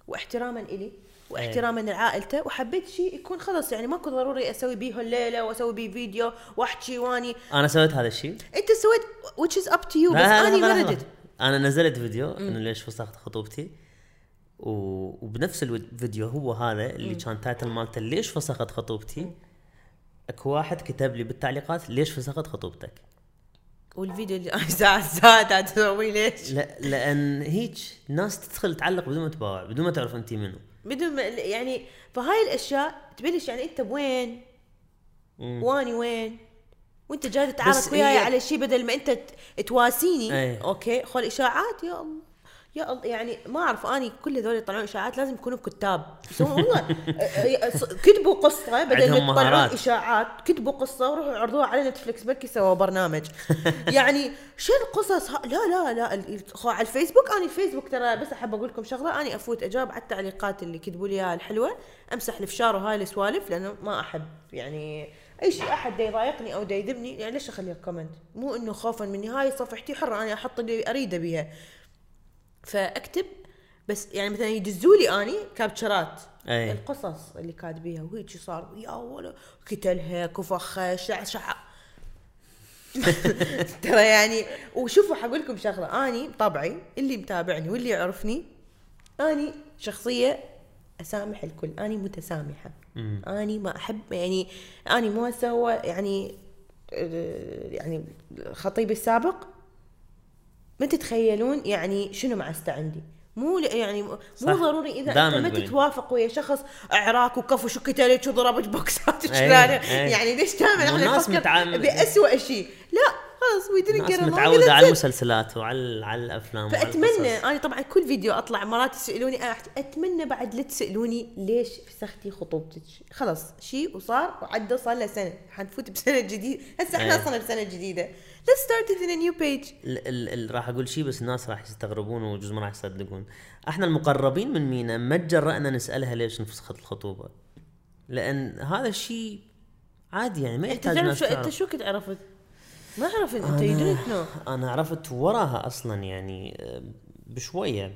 واحتراما إلي واحتراما لعائلته. وحبيت شيء يكون خلص يعني ماكو ضروري أسوي بيه الليلة وأسوي بيه فيديو وأحكي واني أنا سويت هذا الشيء. أنت سويت which is up to you بس لحظة، ما. ردت أنا نزلت فيديو إنه ليش فسخت خطوبتي. و... وبنفس الفيديو هو هذا اللي كان title مالته ليش فسخت خطوبتي؟ اكو واحد كتب لي بالتعليقات ليش فسخت خطوبتك. والفيديو اللي زاد زاد تسوي ليش؟ لا لأن هيك ناس تدخل تعلق بدون ما تباوع بدون ما تعرف انت منو. بدون ما يعني فهاي الأشياء تبلش يعني أنت بوين؟ وأني وين؟ وانت جاي تتعارك وياي على شيء بدل ما انت تواسيني. أي. okay خل إشاعات. يا الله. يا الله. يعني ما أعرف أني كل هذول يطلعون إشاعات لازم يكونوا كتاب. والله كتبوا قصة بدل ما يطلعون. إشاعات. كتبوا قصة وروحوا عرضوها على نتفلكس بركي سووا برنامج. يعني شو القصص ها لا لا لا. على الفيسبوك أنا الفيسبوك ترى بس أحب أقول لكم شغلة. أني أفوت أجاوب على التعليقات اللي كتبوا لي إياها الحلوة. أمسح الفشار وهاي السوالف لأنه ما أحب يعني اي شيء أحد يضايقني أو يذبني؟ يعني ليش اخلي ال comment مو إنه خوفا مني هاي صفحتي حره أنا أحط اللي أريده بيها. فأكتب بس يعني مثلا يدزوا لي أني كابتشرات أي. القصص اللي كاتبيها وهيك صار؟ يا ولا كتلها كفخه شع شع ترى يعني وشوفوا حقول لكم شغلة. أني طبعي اللي متابعني واللي يعرفني أني شخصية أسامح الكل أني متسامحة. أني ما أحب يعني أني مو سوى يعني آه، يعني خطيبي السابق. ما تتخيلون يعني شنو معسته عندي. مو يعني مو صح. ضروري إذا أنت ما. تتوافق ويا شخص عراك وكف وشكت وضربت بوكسات أي، وشلانه أي. يعني ليش دائما إحنا نفكر متعام- باسوء شيء؟ لا. خلاص وي get along متعودة على. المسلسلات وعلى على الأفلام فأتمنى. أنا طبعا كل فيديو أطلع مرات يسالوني أتمنى بعد لا تسألوني ليش فسختي خطوبتك خلاص شيء وصار وعدى صار له سنة حنفوت بسنة جديدة هسه إحنا إيه. أصلا بسنة جديدة let's start it in a new page ال- ال- ال- راح أقول شيء بس الناس راح يستغربون وجزء ما راح يصدقون إحنا المقربين من مينا ما تجرأنا نسألها ليش انفسخت الخطوبة لأن هذا الشيء عادي يعني ما أنت يحتاج ناس شو أنت شو كنت عرفت؟ ما عرفت انت you didn't know أنا عرفت وراها أصلا يعني بشوية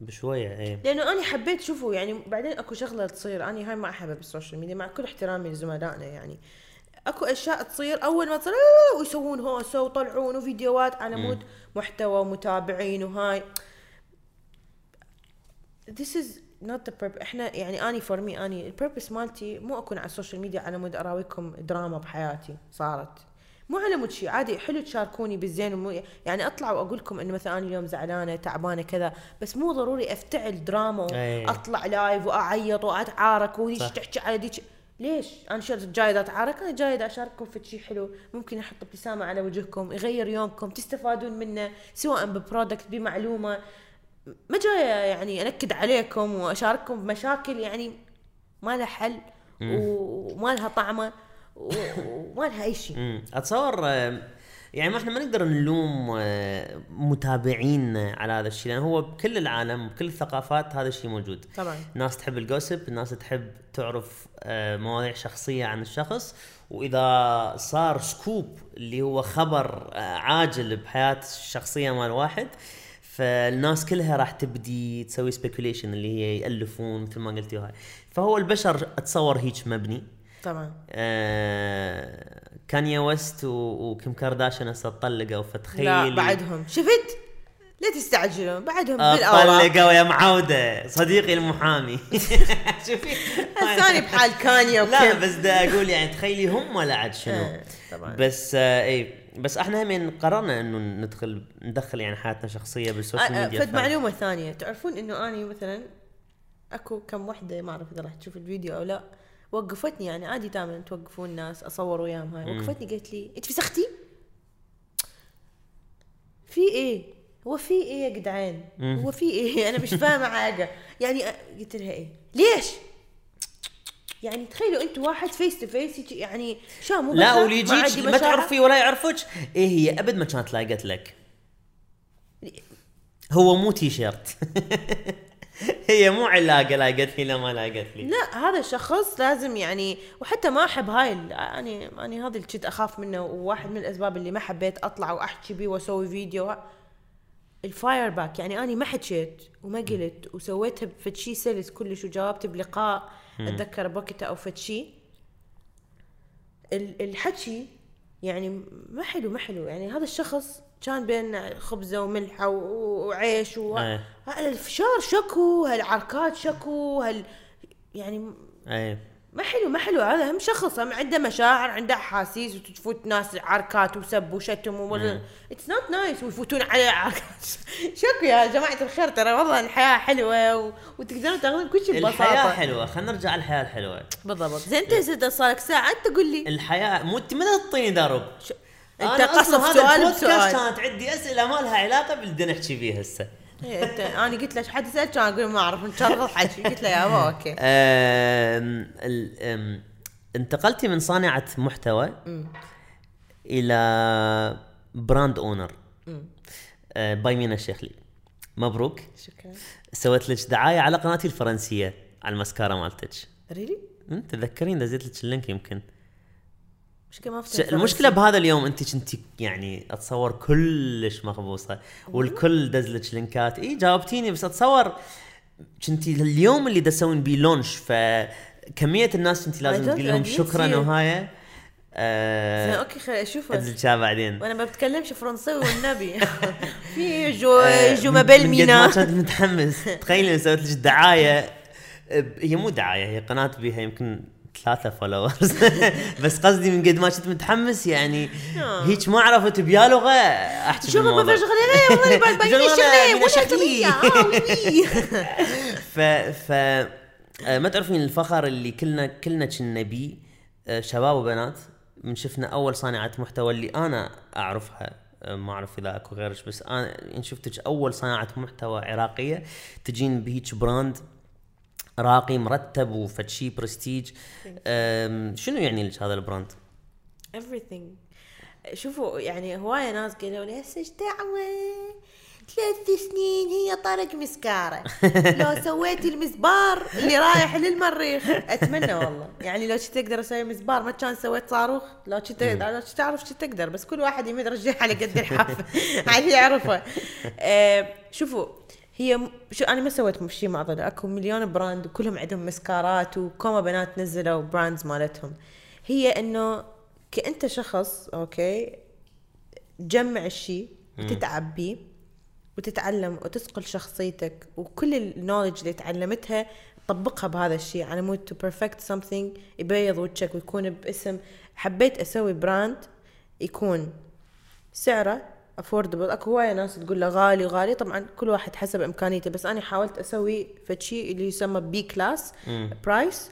بشوية إيه. لأنه أنا حبيت شوفوا يعني بعدين أكو شغلة تصير أنا هاي ما أحبها بال social media مع كل احترامي لزملائنا يعني. أكو أشياء تصير أول ما تصير ويسوون هوسة ويطلعون وفيديوهات على مود محتوى ومتابعين وهاي. This is not the purpose إحنا يعني اني for me اني ال purpose مالتي مو أكون على ال social media على مود أراويكم دراما بحياتي صارت. مو على مود شيء عادي حلو تشاركوني بالزين ومو يعني أطلع واقول لكم انه مثلا أنا اليوم زعلانة تعبانة كذا بس مو ضروري أفتعل دراما أي. وأطلع live وأعيط وأتعارك وديش صح. تحكي على ديش ليش؟ أنا شو جايد أتعارك؟ أنا جايد أشارككم في شيء حلو، ممكن أحط ابتسامة على وجهكم، يغير يومكم، تستفادون منه سواء ببرودكت بمعلومة ما جاية يعني أنكد عليكم وأشارككم بمشاكل يعني ما لها حل وما لها طعمة وما لها أي شيء. أتصور يعني ما إحنا ما نقدر نلوم آه، متابعينا على هذا الشيء لأن هو بكل العالم بكل الثقافات هذا الشيء موجود. طبعا. الناس تحب الجوسب الناس تحب تعرف آه، مواضيع شخصية عن الشخص. وإذا صار scoop اللي هو خبر آه، عاجل بحياة الشخصية مال واحد فالناس كلها راح تبدي تسوي speculation اللي هي يألفون مثل ما قلتي هاي فهو البشر أتصور هيك مبني. طبعا آه كانيا ويست وكيم كارداشيان هسه طلقوا فتخيلي. لا بعدهم. شفت؟ لا تستعجلون بعدهم بالاوراق طلقوا يا معودة صديقي المحامي. شوفي. أنا بحال كانيا لا بس دا أقول يعني تخيلي هم لا عاد شنو. آه، طبعا. بس آه إي بس إحنا هم قررنا إنه ندخل ندخل يعني حياتنا الشخصية بال social آه، آه، ميديا. فد معلومة ثانية. تعرفون إنه اني مثلا أكو كم وحدة ما أعرف إذا راح تشوف الفيديو أو لا. وقفتني يعني عادي دائما توقفون الناس أصور وياهم هاي وقفتني قالت لي إنت فسختي؟ في إيه؟ هو في إيه يا جدعان؟ هو في إيه؟ أنا مش فاهمة حاجة يعني قلت لها إيه؟ ليش؟ يعني تخيلوا أنتوا واحد face to face يعني شو مو لا؟ واللي ما يجيك ما؟ تعرفي ولا يعرفك إيه هي أبد ما كانت لاقت لك هو مو تي شيرت هي مو علاقة لاقت لي لا ما لاقت لي. لا هذا الشخص لازم يعني وحتى ما أحب هاي ال- يعني يعني هذا اللي كنت أخاف منه وواحد من الأسباب اللي ما حبيت أطلع وأحكي بيه وأسوي فيديو. ال fire back يعني أنا ما حكيت وما قلت وسويتها بفد شي سلس كلش وجاوبت بلقاء أتذكر بوقتها أو فد شي. ال- الحكي يعني ما حلو ما حلو. يعني هذا الشخص كان بين خبزة وملحة وعيش و... إيه. الفشار شكو هالعركات شكو هال يعني اي ما حلو ما حلو. هذا هم شخص هم عنده مشاعر عنده أحاسيس وتفوت ناس عركات وسب وشتم ولا it's not nice ويفوتون عليه عركات. شكو يا جماعة الخير ترى والله الحياة حلوة و... وتقدرون تاخذون كل شيء ببساطة. الحياة حلوة. خلينا نرجع الحياة الحلوة. بالضبط. زين انت زين صار لك ساعة؟ أنت قول لي. الحياة مو انت ما تعطيني درب. أنت قصف سؤال بسؤال. كانت عندي أسئلة ما لها علاقة باللي نحكي فيه هسه. إيه، أنا قلت له حد سال كان أقول ما أعرف نشغل حكي قلت له يابا okay. انتقلتي من صانعة محتوى إلى brand owner. by مينا الشيخلي مبروك. شكرا. سويت لك دعاية على قناتي الفرنسية على المسكارة مالتك. really um، تذكرين دزيت لك ال link يمكن. مشكلة ما فتحت المشكلة بهذا اليوم انت كنتي يعني اتصور كلش مخبوصة والكل دز لك لينكات. إي جاوبتيني بس اتصور كنتي اليوم اللي تسوين بيه launch فكمية الناس كنتي إي لازم تقول لهم شكرا. وهاي. آه أوكي خليني اشوفه ادز بعدين. وأنا ما بتكلمش فرنساوي والنبي. في جو آه، جو ما مينا ما كنت متحمس. تخيلي سويت لك دعاية آه، هي مو دعاية هي قناة بيها يمكن ثلاثة فولورز بس قصدي من قد ما كنت متحمس يعني آه. هيك ما عرفت بيا لغه احكي شوف ما. فيش غير والله بعد باقي شغلة ولا الشكلية. شغليه ف ف آه، ما تعرفين الفخر اللي كلنا كلنا كنا بيه آه، شباب وبنات من شفنا أول صانعة محتوى اللي أنا أعرفها آه، ما أعرف إذا أكو غيرك بس أنا إن شفتك أول صانعة محتوى عراقية تجين بهيج brand راقي مرتب وفد شي برستيج شنو يعني لك هذا ال brand؟ everything. شوفوا يعني هواية ناس قالوا لي هسه إيش دعوة؟ ثلاث سنين هي طرق مسكارة. لو سويتي المسبار اللي رايح للمريخ. أتمنى والله. يعني لو كنت أقدر أسوي مسبار ما كان سويت صاروخ. لو كنت لو كنت تعرف كنت تقدر بس كل واحد يمد رجله على قد لحافه. على يعرفه. آه شوفوا هي شو أنا ما سويت شيء معضله أكو مليون brand وكلهم عندهم مسكارات وكومة بنات نزلوا brands مالتهم. هي إنه كأنت شخص okay تجمع الشيء وتتعب بيه وتتعلم وتصقل شخصيتك وكل ال knowledge اللي تعلمتها طبقها بهذا الشيء على مود to perfect something يبيض وجهك ويكون باسم. حبيت أسوي brand يكون سعره affordable أكو هواية ناس تقول له غالي غالي. طبعا كل واحد حسب إمكانيته. بس أنا حاولت أسوي فد شي اللي يسمى بي class price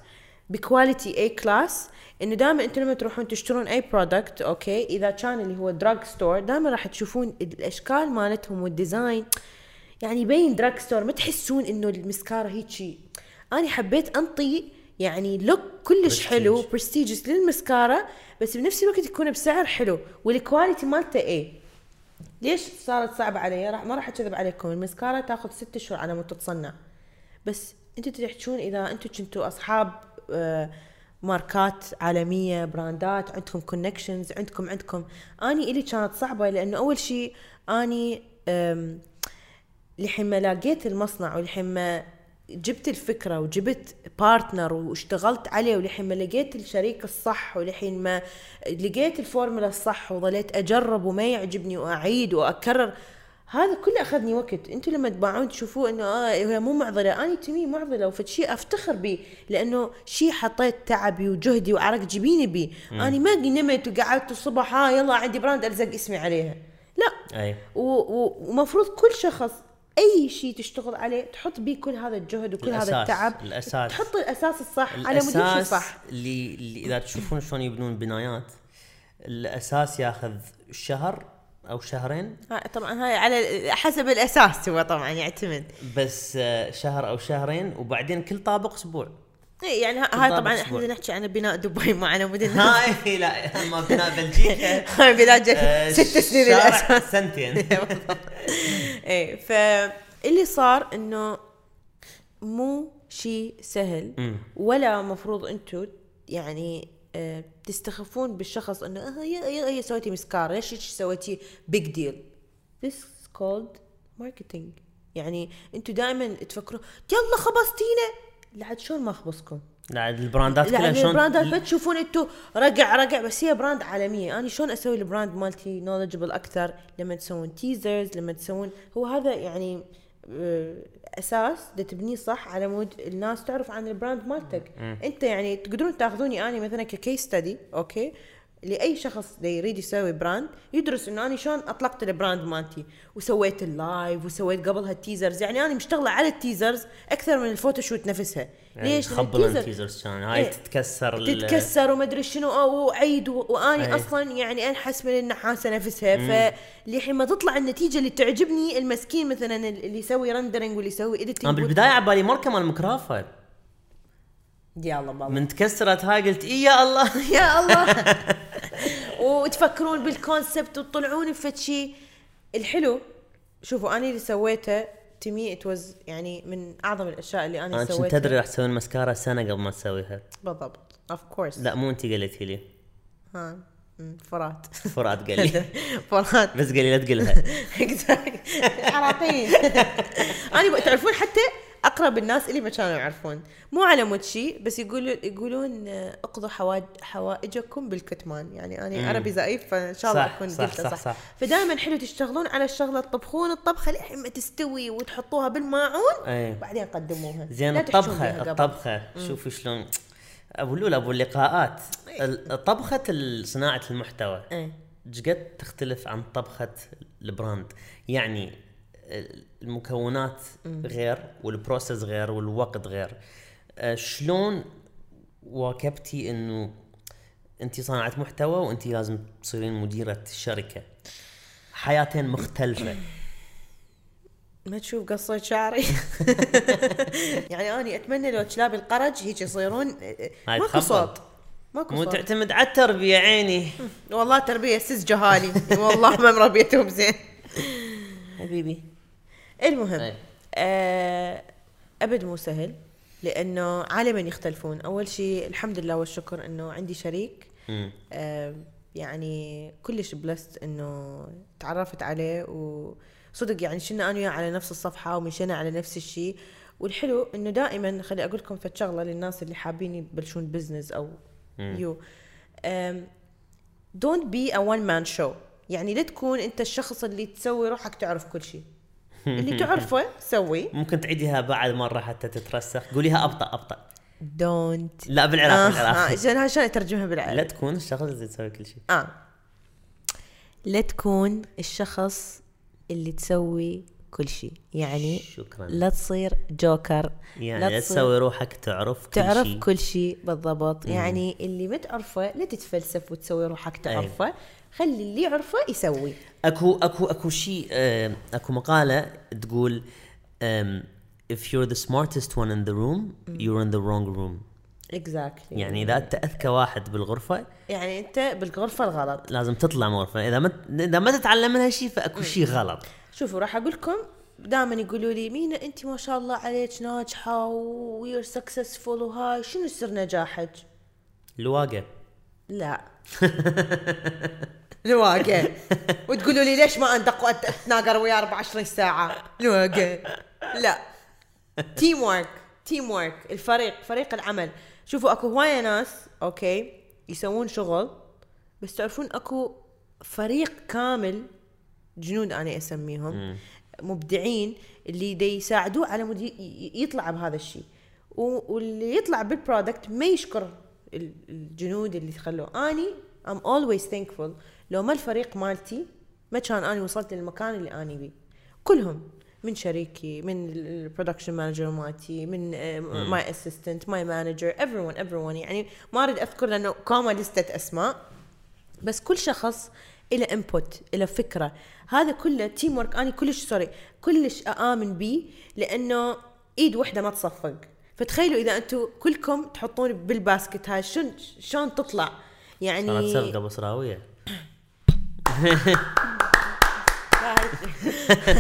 ب quality A class إنه دائما أنتم لما تروحون تشترون اي product okay إذا كان اللي هو drugstore دائما راح تشوفون الأشكال مالتهم وال design يعني يبين drugstore ما تحسون إنه المسكارة هيجي أنا حبيت أنطي يعني look كلش. حلو prestigious للمسكارة بس بنفس الوقت يكون بسعر حلو. وال quality مالته إيه ليش صارت صعبة علي؟ راح ما راح أكذب عليكم، المسكارة تاخذ ست اشهر على ما تتصنع. بس أنتوا تحكون إذا أنتوا كنتوا أصحاب آه، ماركات عالمية، brand ات، عندكم connections، عندكم عندكم، أني إلي كانت صعبة لأنه أول شيء أني لحين ما لقيت المصنع ولحين ما جبت الفكرة وجبت partner واشتغلت عليه ولحين ما لقيت الشريك الصح ولحين ما لقيت الفورمولا الصح وظليت أجرب وما يعجبني وأعيد وأكرر هذا كله أخذني وقت. أنتم لما تباوعون تشوفوه إنه آه هي مو معضلة. أنا to me معضلة وفد شيء أفتخر به لأنه شيء حطيت تعبي وجهدي وعرق جبيني به أنا ما نمت وقعدت الصبح ها يلا عندي brand ألزق اسمي عليها. لا. و- ومفروض كل شخص أي شيء تشتغل عليه تحط بيه كل هذا الجهد وكل هذا الأساس- التعب الأساس. تحط الأساس الصح على مود يمشي الأساس صح. اللي, اللي إذا تشوفون شلون يبنون بنايات الأساس ياخذ شهر أو شهرين. ها- طبعا هاي على حسب الأساس هو طبعا يعتمد. بس آه، شهر أو شهرين وبعدين كل طابق أسبوع. يعني ها- كل هاي طبعا. إحنا نحكي عن بناء دبي مو على مود الناس هاي لا اما بناء بلجيكا. هاي بناء جل- آه، ست سنين شارع الاساس سنتين. إيه فاللي صار إنه مو شيء سهل. ولا مفروض أنتم يعني آه، تستخفون بالشخص إنه آه، هي هي, هي سويتي مسكارة ليش سويتي big deal This is called marketing. يعني أنتم دائما تفكروا يلا خبصتينا. لا شلون ما أخبصكم؟ لا ال brand ات كلها شلون؟ ال brand ات ما تشوفون أنتم رقع رقع بس هي brand عالمية. أنا شلون أسوي ال brand مالتي knowledgeable أكثر؟ لما تسوون teasers لما تسوون هو هذا يعني آه، أساس دا تبنيه صح على مود الناس تعرف عن ال brand مالتك. أنت يعني تقدرون تاخذوني أنا مثلا ك case study okay؟ لأي شخص دا يريد يسوي brand يدرس إنه أنا شلون أطلقت ال brand مالتي. وسويت ال live وسويت قبلها ال teasers يعني أنا مشتغلة على ال teasers أكثر من ال photoshoot نفسها. ليش؟ لأن خبل ال teaser- ال teasers كان. هاي إيه. تتكسر تتكسر وما أدري شنو. أو وعيد و- واني أي. أصلا يعني انحس من النحاسة نفسها. فلحين ما تطلع النتيجة اللي تعجبني المسكين مثلا اللي يسوي rendering واللي يسوي أنا editing بالبداية على بالي ماركة مال مكرافه يا الله بالله. من تكسرت هاي قلت اي يا الله؟ يا الله. وتفكرون بالكونسبت وتطلعون شيء الحلو شوفوا أنا اللي سويته تمي ات واز يعني من أعظم الأشياء اللي أنا كنت سويتها. تدري راح تسوين مسكارا سنة قبل ما تسويها. بالضبط. اوف كورس لا مو انت قلتي لي. ها فرات. فرات قال لي. فرات. بس قال لي لا تقولها. حراطين أنا تعرفون حتى أقرب الناس اللي ما كانوا يعرفون. مو على مود شيء بس يقولوا يقولون آه، اقضوا حواد حوائجكم بالكتمان. يعني أنا عربي ضعيف فإن شاء الله صح، أكون صح، قلته صح، صح, صح. فدائما حلو تشتغلون على الشغلة تطبخون الطبخة لحين ما تستوي وتحطوها بالماعون اي بعدين قدموها. زين الطبخة. الطبخة. شوفي شلون. أبو لولا أبو اللقاءات. ال- طبخة صناعة المحتوى. إيه. إيش قد تختلف عن طبخة ال brand؟ يعني المكونات غير وال process غير والوقت غير. أه، شلون واكبتي إنه أنت صانعة محتوى وأنت لازم تصيرين مديرة شركة؟ حياتين مختلفة. ما تشوف قصة شعري. يعني أنا أتمنى لو كلاب القرج هيك يصيرون هاي ماكو تخبل. صوت. ماكو مو تعتمد على التربية عيني. والله تربية سز جهالي. والله ما مربيتهم زين. حبيبي. المهم أي. آه أبد مو سهل لأنه عالمين يختلفون. أول شيء الحمد لله والشكر إنه عندي شريك. آه يعني كلش بلست إنه تعرفت عليه وصدق يعني شلنا أنا وياه على نفس الصفحة ومشينا على نفس الشيء. والحلو إنه دائما خلي أقول لكم فد شغله للناس اللي حابين يبلشون business أو you don't be a one man show يعني لا تكون أنت الشخص اللي تسوي روحك تعرف كل شيء. اللي تعرفه سوي. ممكن تعيديها بعد مرة حتى تترسخ. قوليها أبطأ أبطأ. don't لا بالعراق آه بالعراق آه عشان عشان اترجمها لا بالعربي تكون الشخص اللي تسوي كل شيء. آه. لا تكون الشخص اللي تسوي كل شيء. يعني شكرا. لا تصير جوكر. يعني لا تصير- تسوي روحك تعرف كل تعرف شيء. كل شيء بالضبط. يعني اللي ما تعرفه لا تتفلسف وتسوي روحك تعرفه. خلي اللي يعرفه يسوي. أكو أكو أكو شيء أكو مقالة تقول if you're the smartest one in the room you're in the wrong room. اكزاكتلي يعني إذا أنت أذكى واحد بالغرفة يعني أنت بالغرفة الغلط. لازم تطلع من الغرفة. إذا ما إذا ما تتعلم منها شيء فأكو شيء غلط. شوفوا راح أقول لكم دائما يقولوا لي مينا أنت ما شاء الله عليك ناجحة و very successful وهاي شنو سر نجاحك؟ الواقع. لا. الواقع وتقولوا لي ليش ما اندق واتناقر وياه 24 ساعة؟ الواقع لا. teamwork teamwork الفريق. فريق العمل. شوفوا أكو هواية ناس okay يسوون شغل بس تعرفون أكو فريق كامل جنود أنا أسميهم مبدعين اللي دي يساعدوه على مود يطلع بهذا الشيء. واللي يطلع بال product ما يشكر ال- الجنود اللي خلوه. أني am always thankful لو ما الفريق مالتي ما كان أني وصلت للمكان اللي أني بيه. كلهم من شريكي من ال production manager مالتي من my assistant my manager everyone everyone. يعني ما أريد أذكر لأنه كوما list ة أسماء. بس كل شخص له input له فكرة. هذا كله teamwork أنا كلش sorry كلش اامن بيه لأنه إيد وحدة ما تصفق. فتخيلوا إذا أنتم كلكم تحطون بال basket هاي شلون شلون تطلع؟ صارت يعني سرقة بصراوية.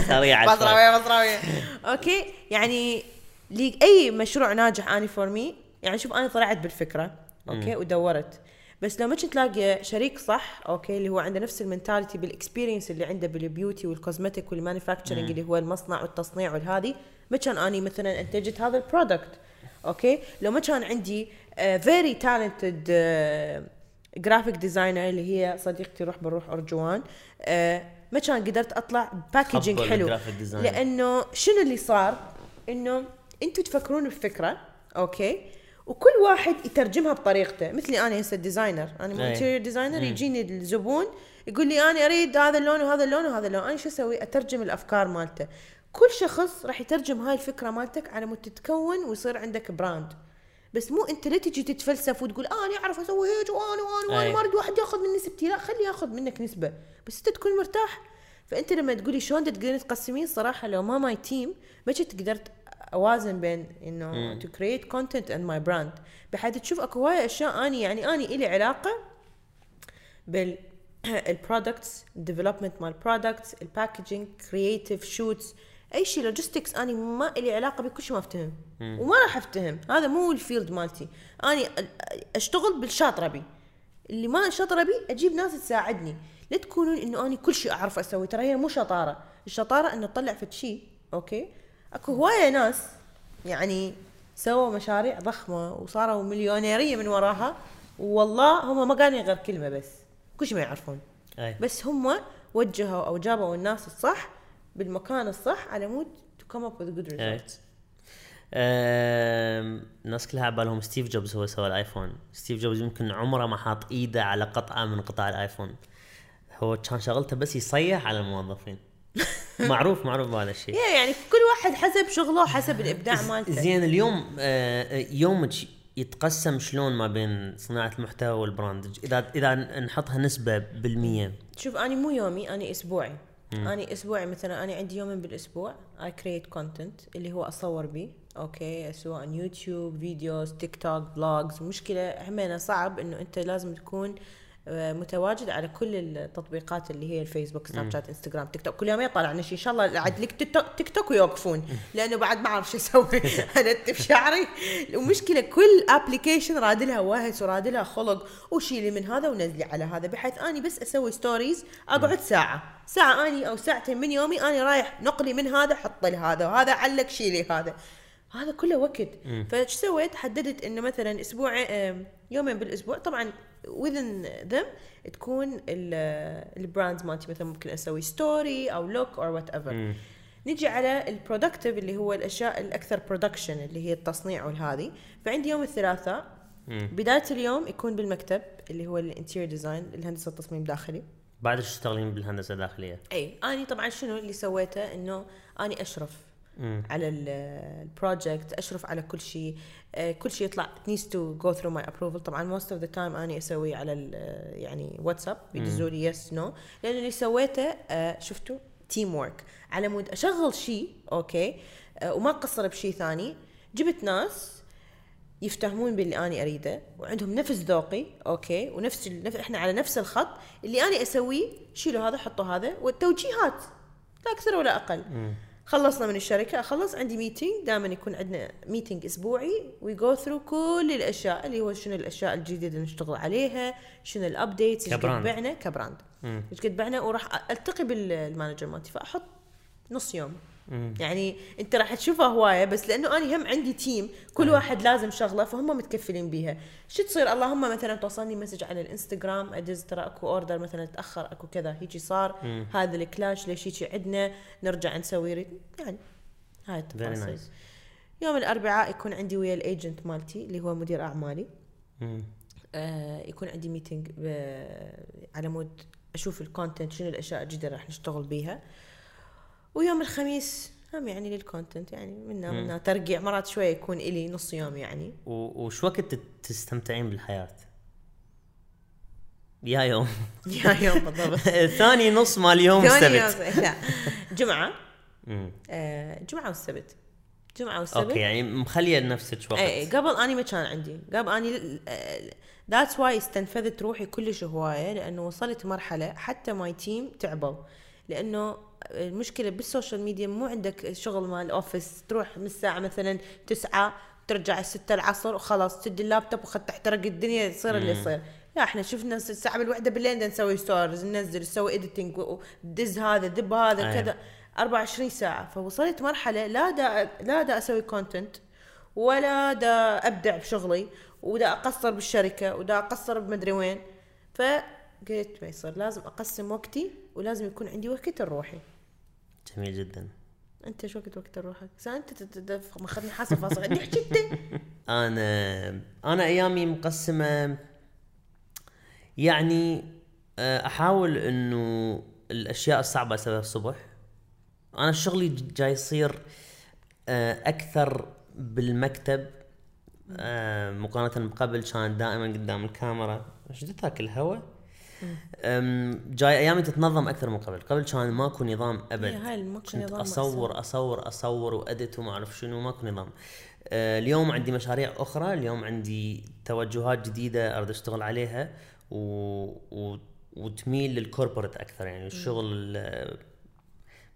سريعة شوي. بصراوية بصراوية okay؟ يعني لي أي مشروع ناجح أني for me يعني شوف أنا طلعت بالفكرة okay؟ ودورت. بس لو ما كنت لاقي شريك صح okay؟ اللي هو عنده نفس ال mentality بال experience اللي عنده بال beauty وال cosmetic وال manufacturing اللي هو المصنع والتصنيع والهذه ما كان أني مثلا أنتجت هذا ال product okay؟ لو ما كان عندي very talented graphic designer اللي هي صديقتي روح بنروح أرجوان. آه، ما كان قدرت أطلع packaging حلو. لأنه شنو اللي صار؟ إنه أنتم تفكرون بفكرة okay؟ وكل واحد يترجمها بطريقته. مثلي أنا هسه designer أنا. interior designer يجيني الزبون يقول لي أنا أريد هذا اللون وهذا اللون وهذا اللون. أنا شو أسوي؟ أترجم الأفكار مالته. كل شخص راح يترجم هاي الفكرة مالتك على مود تتكون ويصير عندك brand بس مو انت لا تجي تتفلسف وتقول آه أنا أعرف أسوي هيك وأنا وأنا وأنا. ما أريد واحد ياخذ من نسبتي لا خليه ياخذ منك نسبة. بس أنت تكون مرتاح. فأنت لما تقولي شلون تقدرين تقسمين صراحة لو ما my team ما كنت قدرت أوازن بين إنه to create content and my brand بحيث تشوف أكو هواي أشياء أني يعني أني إلي علاقة بال ال products development مال products ال packaging creative shoots أي شيء logistics اني ما إلي علاقة بكل شيء ما أفتهم. وما راح أفتهم. هذا مو ال field مالتي. اني أشتغل بالشاطره بي اللي ما شاطره بيه أجيب ناس تساعدني. لا تكونون إنه اني كل شيء أعرف أسوي. ترى هي مو شطارة. الشطارة إنه تطلع في شيء okay؟ أكو هواية ناس يعني سووا مشاريع ضخمة وصاروا مليونيرية من وراها. والله هم ما قالوا غير كلمة بس. كل شيء ما يعرفون. أي. بس هم وجهوا أو جابوا الناس الصح بالمكان الصح على مود to come up with good. results أم، الناس كلها على بالهم ستيف جوبز هو سوى الآيفون. ستيف جوبز يمكن عمره ما حاط إيده على قطعة من قطع الآيفون. هو كان شغلته بس يصيح على الموظفين. معروف معروف بهذا الشيء. يعني كل واحد حسب شغله وحسب الإبداع مالته. زين اليوم آه، يومك يتقسم شلون ما بين صناعة المحتوى وال brand. إذا إذا نحطها نسبة بالمية. شوف اني مو يومي اني أسبوعي. أني أسبوعي مثلا أنا عندي يومين بالأسبوع I create content اللي هو أصور بيه. okay سواء يوتيوب videos تيك توك vlogs المشكلة همينة صعب إنه أنت لازم تكون آه، متواجد على كل التطبيقات اللي هي الفيسبوك سناب شات إنستغرام تيك توك. كل يوم يطلع لنا شيء إن شاء الله عاد لك تيك توك, ويوقفون. لأنه بعد ما أعرف شو أسوي. أنتف شعري. ومشكله كل application راد لها وهسه راد لها خلق. وشيلي من هذا ونزلي على هذا. بحيث أني بس أسوي stories أقعد ساعة. ساعة أني أو ساعتين من يومي أني رايح نقلي من هذا حط لي هذا وهذا علق شيلي هذا. هذا كله وقت. فايش سويت؟ حددت إنه مثلا أسبوع آم، يومين بالأسبوع. طبعا within them تكون ال brands مالتي مثلا ممكن أسوي story أو look أو whatever نجي على ال productive اللي هو الأشياء الأكثر production اللي هي التصنيع والهذه. فعندي يوم الثلاثاء. بداية اليوم يكون بالمكتب اللي هو ال interior design الهندسة التصميم الداخلي. بعد تشتغلين بالهندسة الداخلية؟ اي اني طبعا شنو اللي سويته؟ إنه اني أشرف. على ال project أشرف على كل شيء. آه، كل شيء يطلع needs to go through my approval. طبعا most of the time اني أسوي على آه، يعني واتساب يدزوا لي yes no لأن اللي سويته آه، شفتوا teamwork على مود أشغل شيء okay وما اقصر بشيء ثاني. جبت ناس يفتهمون باللي اني أريده وعندهم نفس ذوقي okay ونفس نف- إحنا على نفس الخط. اللي اني أسويه شيلوا هذا حطوا هذا والتوجيهات لا أكثر ولا أقل. خلصنا من الشركة اخلص عندي meeting دائما يكون عندنا meeting أسبوعي we go through كل الأشياء اللي هو شنو الأشياء الجديدة اللي نشتغل عليها شنو ال updates إيش قد. بعنا ك brand. إيش قد بعنا وراح ألتقي بال manager مالتي فأحط نص يوم يعني انت راح تشوفها هواية بس لأنه أنا هم عندي team كل واحد لازم شغلة فهم متكفلين بيها. شو تصير؟ اللهم مثلا توصلني message على الإنستغرام ادز ترى أكو order مثلا تأخر أكو كذا هيجي صار هذا الكلاش ليش هيجي عندنا؟ نرجع نسوي ريت يعني هاي التفاصيل يوم الأربعاء يكون عندي ويا ال agent مالتي اللي هو مدير أعمالي. آه يكون عندي meeting على مود أشوف ال content شنو الأشياء الجديدة راح نشتغل بيها. ويوم الخميس هم يعني لل content يعني منا منا ترقيع مرات شوية يكون إلي نص يوم يعني. وش وقت تستمتعين بالحياة؟ يا يوم. يا يوم بالضبط. ثاني نص مال يوم ثاني السبت. يوم- لا. جمعة. آه جمعة والسبت. جمعة والسبت. أوكي يعني مخلية لنفسك وقت؟ اي قبل أني ما كان عندي. قبل أني that's why استنفذت روحي كلش هواية لأنه وصلت مرحلة حتى my team تعبوا. لأنه المشكلة بال social media مو عندك شغل مال office تروح من الساعة مثلا تسعة ترجع الستة العصر وخلاص تدي اللابتوب وخد تحترق الدنيا يصير اللي يصير. لا إحنا شفنا الساعة بالوحدة بالليل نسوي stories ننزل نسوي editing ودز هذا دب هذا أيه. كذا. 24 ساعة. فوصلت مرحلة لا دا لا دا أسوي content ولا دا أبدع بشغلي ودا أقصر بالشركة ودا أقصر بمدري وين. فقلت ما يصير لازم أقسم وقتي ولازم يكون عندي وقت لروحي جميل جدا. أنت شو وقت وقت لروحك؟ أنت ماخذني حاسه فاصل. عندي حكيت أنا أنا أيامي مقسمة يعني آه، أحاول إنه الأشياء الصعبة أسويها الصبح. أنا شغلي جاي يصير آه، أكثر بالمكتب آه، مقارنة بقبل كان دائما قدام الكاميرا. إيش تاكل الهواء جاي أيامي تتنظم أكثر من قبل. قبل كان ماكو نظام أبد. إيه، هاي ماكو كنت نظام أصور أصور أصور و edit وما أعرف شنو ماكو نظام. آه، اليوم عندي مشاريع أخرى. اليوم عندي توجهات جديدة أريد أشتغل عليها و... و... وتميل لل corporate أكثر. يعني الشغل آه،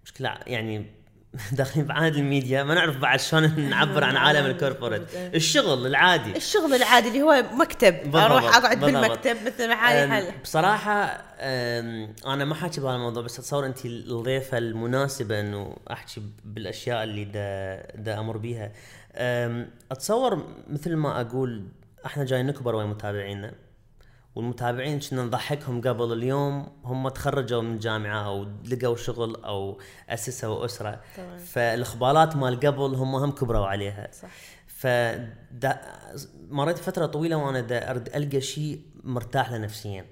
مشكلة يعني داخلين بعالم الميديا ما نعرف بعد شلون نعبر عن عالم ال corporate الشغل العادي. الشغل العادي اللي هو مكتب بالضبط، أروح أقعد. بالمكتب مثل ما حالي حل بصراحة أم، أنا ما حاكي بهذا الموضوع بس أتصور أنت الضيفة المناسبة إنه أحكي بالأشياء اللي دا, دا أمر بيها. أم، أتصور مثل ما أقول إحنا جاي نكبر ويا متابعينا. والمتابعين كنا نضحكهم قبل اليوم هم تخرجوا من جامعة أو لقوا شغل أو أسسوا أسرة. طبعاً. فالإخبارات مال قبل هم هم كبروا عليها. صح. ف مريت فترة طويلة وأنا دا أرد ألقى شيء مرتاح له نفسيا.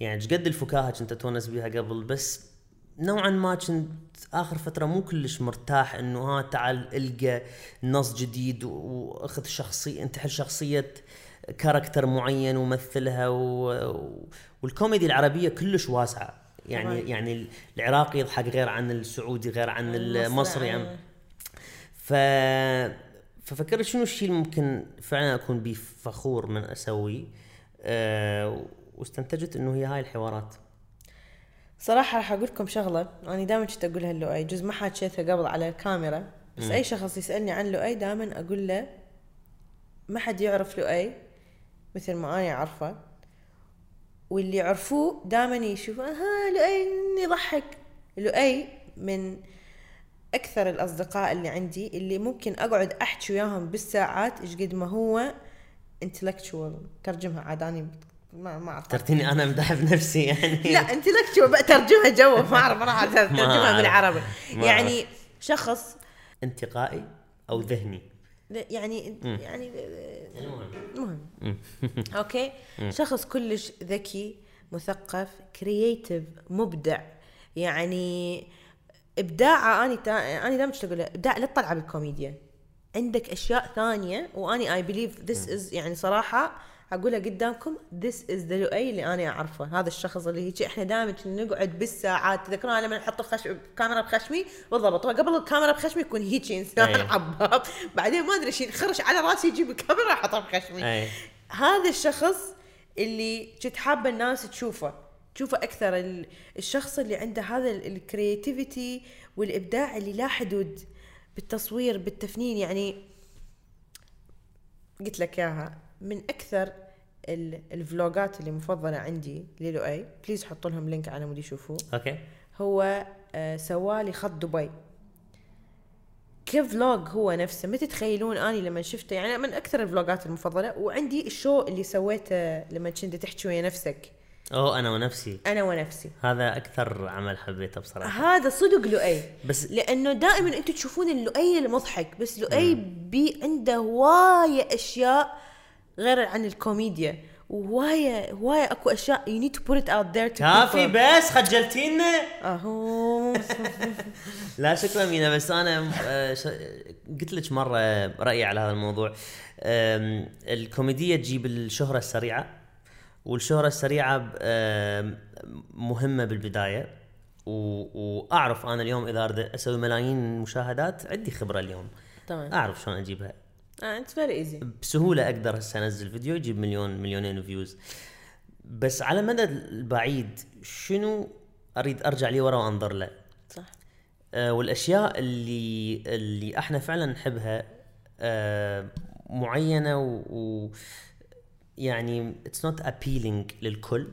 يعني قد الفكاهة كنت أتونس بيها قبل بس نوعا ما كنت آخر فترة مو كلش مرتاح إنه ها تعال ألقى نص جديد وأخذ شخصية انتحل شخصية كاركتر معين ومثلها و... والكوميدي العربية كلش واسعة. يعني طبعاً. يعني العراقي يضحك غير عن السعودي غير عن المصري يعني. ف ففكرت شنو الشيء اللي ممكن فعلا أكون بيه فخور من اسويه أه واستنتجت إنه هي هاي الحوارات. صراحة راح أقول لكم شغلة أنا دائما كنت أقولها لؤي جزء ما حكيتها قبل على الكاميرا بس أي شخص يسألني عن لؤي دائما أقول له ما حد يعرف لؤي. مثل ما أنا أعرفه واللي يعرفوه دائما يشوفوا ها لؤي يضحك لؤي من أكثر الأصدقاء اللي عندي اللي ممكن أقعد أحكي وياهم بالساعات إيش قد ما هو intellectual. ترجمها عاد أنا ما ما أعرف. ترتيني أنا مدح بنفسي يعني. لا انت لك شو بقى ترجمها جوا ما أعرف راح ترجمها. بالعربي. يعني شخص انتقائي أو ذهني؟ يعني يعني المهم. المهم. أوكي؟ شخص كلش ذكي مثقف creative مبدع. يعني إبداعه أني تا... أني دائما أقول له إبداع لا تطلع بالكوميديا عندك أشياء ثانية وأني I believe this is يعني صراحة اقولها قدامكم this is the لؤي اللي أنا أعرفه. هذا الشخص اللي هيك إحنا دائما نقعد بالساعات. تذكرون لما نحط الخش... الكاميرا بخشمي بالضبط. قبل الكاميرا بخشمي يكون هيك إنسان أي. عباب بعدين ما أدري شيء يخرش على راسي يجيب الكاميرا يحطها بخشمي. أي. هذا الشخص اللي كنت حابة الناس تشوفه. تشوفه أكثر. ال- الشخص اللي عنده هذا ال creativity والإبداع اللي لا حدود بالتصوير بالتفنين. يعني قلت لك إياها. من أكثر ال- الفلوجات اللي مفضلة عندي للؤي please حطوا لهم link على مود يشوفوه أوكي. هو آه، سوالي خط دبي. ك vlog هو نفسه. ما تتخيلون أني لما شفته يعني من أكثر الفلوجات المفضلة. وعندي ال show اللي سويته لما كنت تحكي ويا نفسك. أوه أنا ونفسي. أنا ونفسي. هذا أكثر عمل حبيته بصراحة. هذا صدق لؤي بس لأنه دائما أنتم تشوفون اللؤي المضحك بس لؤي بي عنده هوايه أشياء غير عن الكوميديا. وهوايه هواية أكو أشياء you need to put it out there to كافي. بس خجلتينا أهو. لا شكرا مينا بس أنا آه، قلت لك مرة رأيي على هذا الموضوع. الكوميديا تجيب الشهرة السريعة والشهرة السريعة مهمة بالبداية. وأعرف أنا اليوم إذا أريد أسوي ملايين مشاهدات عندي خبرة اليوم. تمام. أعرف شلون أجيبها. it's very easy بسهولة أقدر هسه أنزل فيديو يجيب مليون مليونين views بس على المدى البعيد شنو أريد أرجع لي ورا وأنظر له؟ صح. آه، والأشياء اللي اللي إحنا فعلا نحبها آه، معينة و, و يعني it's not appealing للكل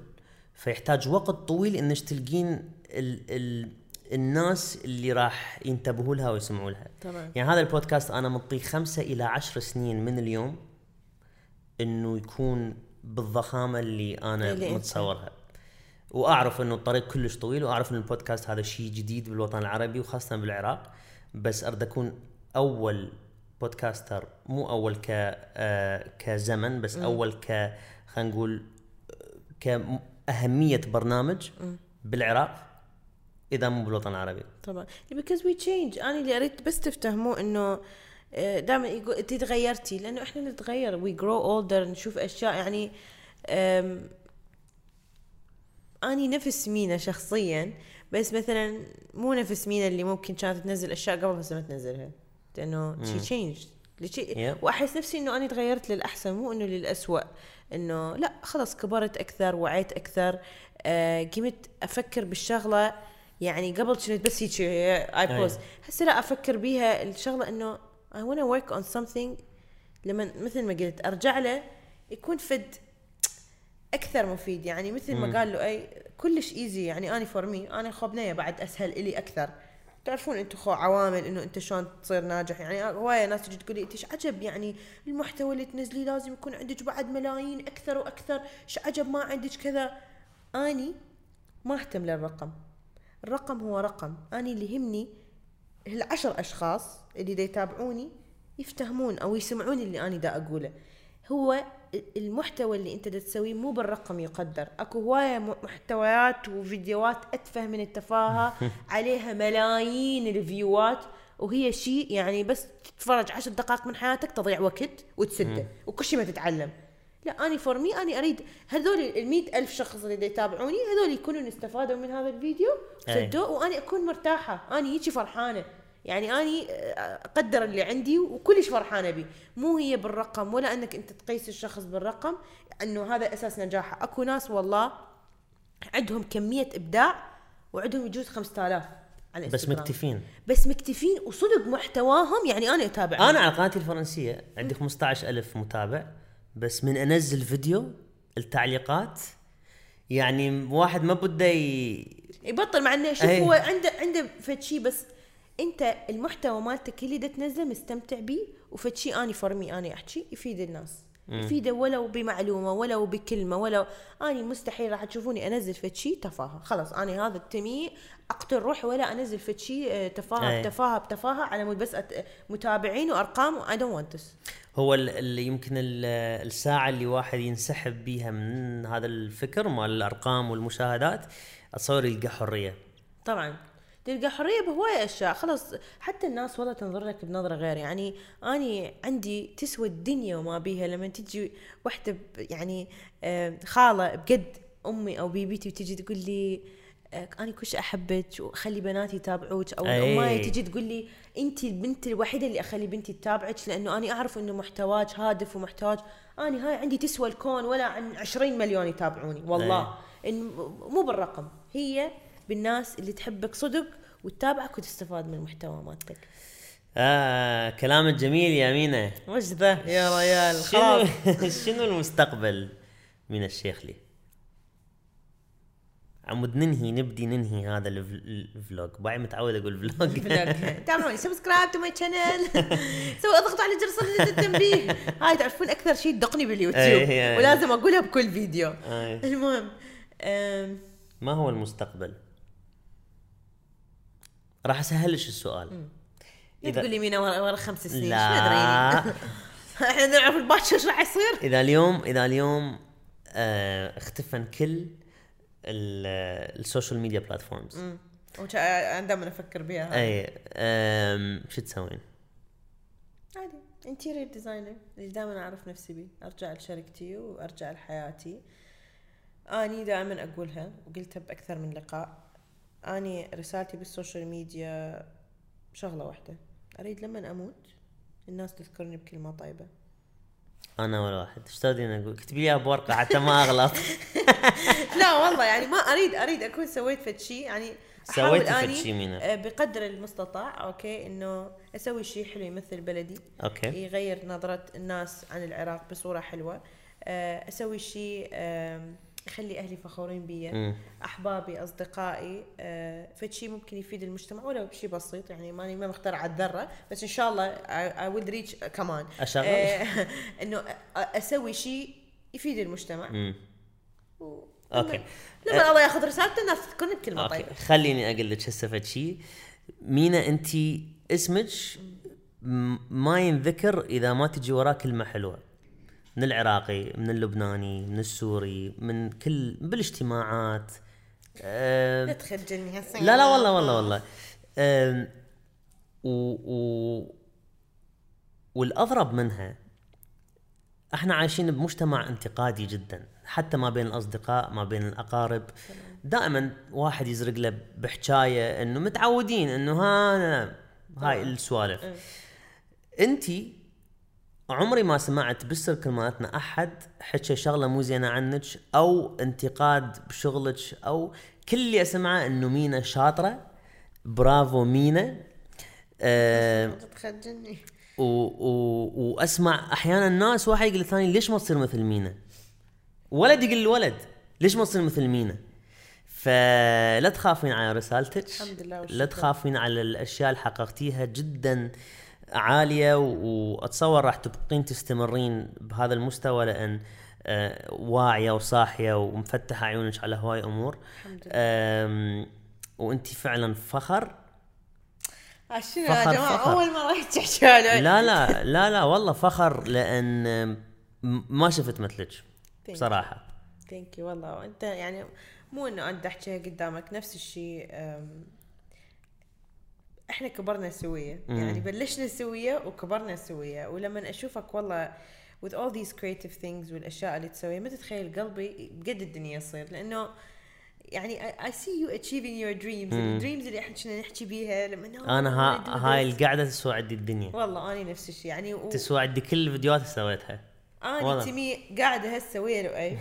فيحتاج وقت طويل إنك تلقين ال ال الناس اللي راح ينتبهوا لها ويسمعوا لها. طبعا يعني هذا البودكاست أنا مطيه خمسة إلى عشر سنين من اليوم إنه يكون بالضخامة اللي أنا اللي متصورها. وأعرف إنه الطريق كلش طويل وأعرف ان البودكاست هذا شيء جديد بالوطن العربي وخاصة بالعراق. بس أريد أكون أول بودكاستر مو أول ك آه كزمن بس أول ك خلينا نقول آه، كأهمية برنامج بالعراق. إذا مو بالوطن العربي طبعا. Because we change. أنا اللي اريد بس تفتهموا إنه دائما يقول أنت تغيرتي لأنه إحنا نتغير. We grow older نشوف أشياء يعني اني نفس مينا شخصيا بس مثلا مو نفس مينا اللي ممكن كانت تنزل أشياء قبل هسه ما تنزلها. لأنه لشي Yep. وأحس نفسي إنه أنا تغيرت للأحسن مو إنه للاسوء إنه لا خلاص كبرت أكثر وعيت أكثر آه قمت أفكر بالشغلة يعني قبل كنت بس هيك أي. pose هسه لا أفكر بيها الشغلة إنه I wanna work on something لما مثل ما قلت أرجع له يكون فد أكثر مفيد. يعني مثل ما قال له أي كلش easy يعني اني for me أنا خو بنيه بعد أسهل إلي أكثر. تعرفون أنتم خو عوامل إنه أنت شلون تصير ناجح. يعني هواية ناس تجي تقول لي انت عجب؟ يعني المحتوى اللي تنزليه لازم يكون عندك بعد ملايين أكثر وأكثر. إيش عجب؟ ما عندك كذا. أني ما أهتم للرقم. الرقم هو رقم. اني اللي يهمني العشر أشخاص اللي دا يتابعوني يفتهمون أو يسمعون اللي أنا دا أقوله. هو المحتوى اللي أنت دا تسويه مو بالرقم يقدر. أكو هواية م- محتويات وفيديوهات أتفه من التفاهة عليها ملايين الفيوات وهي شيء يعني بس تتفرج عشر دقائق من حياتك تضيع وقت وتسده وكل شيء ما تتعلم. لا أني فور مي أني أريد هذول ال ألف شخص اللي يتابعوني هذول يكونون استفادوا من هذا الفيديو أي. سدوه وأني أكون مرتاحة. أني هيجي فرحانة. يعني أني آه، أقدر اللي عندي وكلش فرحانة بيه مو هي بالرقم ولا أنك أنت تقيس الشخص بالرقم إنه هذا أساس نجاحه. أكو ناس والله عندهم كمية إبداع وعندهم يجوز 5000 على بس. مكتفين. بس مكتفين وصدق محتواهم يعني أنا أتابع. أنا على قناتي الفرنسية عندي 15000 متابع. بس من انزل فيديو التعليقات يعني واحد ما بده ي... يبطل مع إنه شوف أي. هو عنده عنده فد شي بس أنت المحتوى مالتك اللي دا تنزله مستمتع بيه وفد شي أني for me أني أحكي يفيد الناس يفيده ولو بمعلومة ولو بكلمة ولو أني مستحيل راح تشوفوني أنزل فد شي تفاهة. خلاص أني هذا التمي أقتل روحي ولا أنزل فد شي آه، تفاهه أي. بتفاهه بتفاهه على مود بس أت- متابعين وأرقام I don't want هو ال- اللي يمكن ال- الساعة اللي واحد ينسحب بيها من هذا الفكر مال الأرقام والمشاهدات أتصور يلقى حرية. طبعا. تلقى حرية بهواية أشياء. خلاص حتى الناس والله تنظر لك بنظرة غير. يعني أني عندي تسوى الدنيا وما بيها. لما تجي واحدة ب- يعني خالة بقد أمي أو بيبيتي وتجي تقول لي آه، أنا كلش أحبك وخلي بناتي يتابعوك أو أي. امي تجي تقول لي انت البنت الوحيدة اللي أخلي بنتي تتابعك لأنه أنا أعرف إنه محتواك هادف ومحتواك. أنا هاي عندي تسوى الكون ولا عن 20 مليون يتابعوني. والله. إن مو بالرقم. هي بالناس اللي تحبك صدق وتتابعك وتستفاد من المحتوى مالتك. آه كلامك جميل يا مينا. وش ذا يا ريال شنو خلاص. شنو المستقبل مينا الشيخلي؟ على مود ننهي نبدي ننهي هذا ال vl- ال vlog. باعي متعود أقول vlog. تابعوني subscribe to my channel سووا اضغطوا على جرس التنبيه. هاي تعرفون أكثر شيء تدقني باليوتيوب. أي، أي. ولازم أقولها بكل فيديو. أي. المهم ما هو المستقبل؟ راح أسهلش السؤال. لا تقول لي مين ورا ورا خمس سنين لا. إحنا نعرف الباكر إيش راح يصير؟ إذا اليوم إذا اليوم آه اختفن كل ال- ال social media platforms أنا دائما أفكر بها. اي آم، شو تسوين؟ عادي. interior designer اللي دائما أعرف نفسي بيه. أرجع لشركتي وأرجع لحياتي. أني دائما أقولها وقلتها بأكثر من لقاء. أني رسالتي بال social media شغلة واحدة. أريد لما أموت؟ الناس تذكرني بكلمة طيبة. أنا ولا واحد. إيش تودين أقول؟ اكتبي لي بورقه حتى ما أغلط. لا والله يعني ما أريد أريد أكون سويت فد شيء يعني سويتي فد أني، شي مينا. آه، بقدر المستطاع okay إنه أسوي شيء حلو يمثل بلدي. okay. يغير نظرة الناس عن العراق بصورة حلوة. آه، أسوي شيء يخلي أهلي فخورين بي مم. أحبابي أصدقائي آه، فد شيء ممكن يفيد المجتمع ولو بشيء بسيط يعني ماني ما مخترعة الذرة بس إن شاء الله I will reach كمان أشغل؟ آه، إنه أ- أسوي شيء يفيد المجتمع. و- okay. لما- لما الله ياخذ رسالته الناس تذكرني بكلمة okay طيبة خليني أقول لك هسه فد شيء مينا انت اسمك ما ينذكر إذا ما تجي وراه كلمه حلوة من العراقي من اللبناني من السوري من كل بالاجتماعات. آه لا تخجلني هسه لا لا والله والله والله. أم، و, و والاضرب منها إحنا عايشين بمجتمع انتقادي جدا حتى ما بين الأصدقاء ما بين الأقارب. دائما واحد يزرق له بحكاية إنه متعودين إنه ها هاي السوالف. انت عمري ما سمعت بالسيركل مالتنا أحد حكى شغلة مو زينة عنك أو انتقاد بشغلك أو كل اللي أسمعه إنه مينا شاطرة برافو مينا أه تخجلني و و وأسمع أحيانا ناس واحد يقول للثاني ليش ما تصير مثل مينا؟ ولد يقول للولد ليش ما تصير مثل مينا؟ فلا تخافين على رسالتك الحمد لله لا والشكر. تخافين على الأشياء اللي حققتيها جدا عالية وأتصور راح تبقين تستمرين بهذا المستوى لأن آه، واعية وصاحية ومفتحة عيونك على هواي أمور. الحمد لله. وأنت فعلا فخر؟ شنو يا جماعة؟ فخر. أول مرة تحكي لا لا لا لا والله فخر لأن ما شفت مثلك بصراحة. thank you والله. وانت يعني مو إنه أنت أحكيها قدامك نفس الشيء إحنا كبرنا سويه. يعني بلشنا سويه وكبرنا سويه ولما أشوفك والله with all these creative things والأشياء اللي تسويها ما تتخيل قلبي بقد الدنيا يصير. لأنه يعني I, I see you achieving your dreams. الدريمز اللي إحنا كنا نحكي بيها لما أنا ها هاي. القعده تسوى عندي الدنيا. والله اني نفس الشيء. يعني و... تسوى عندي كل الفيديوهات اللي سويتها. أنا. تمي قاعدة هسه ويا لؤي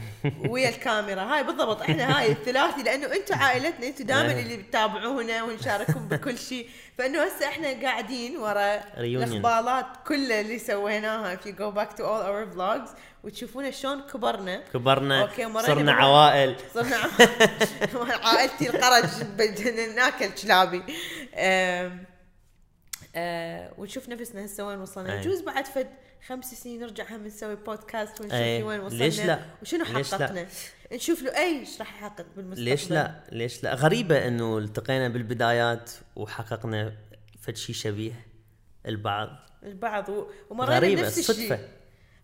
ويا الكاميرا هاي بالضبط إحنا هاي الثلاثي لأنه أنتم عائلتنا أنتم دائما. اللي بتتابعونا ونشارككم بكل شيء فإنه هسه إحنا قاعدين ورا Reunion. الأخبارات كلها اللي سويناها if you go back to all our vlogs وتشوفون شلون كبرنا كبرنا أوكي، صرنا. عوائل صرنا عائلتي القرج ناكل كلابي أم، أه ونشوف نفسنا هسه وين وصلنا. يجوز بعد فد خمس سنين نرجع هم نسوي بودكاست ونشوف أي. وين وصلنا ليش لا؟ وشنو ليش لا؟ حققنا؟ نشوف له إيش راح يحقق بالمستقبل. ليش لا؟ ليش لا؟ غريبة إنه التقينا بالبدايات وحققنا فد شيء شبيه البعض. البعض و- ومرينا نفس الشيء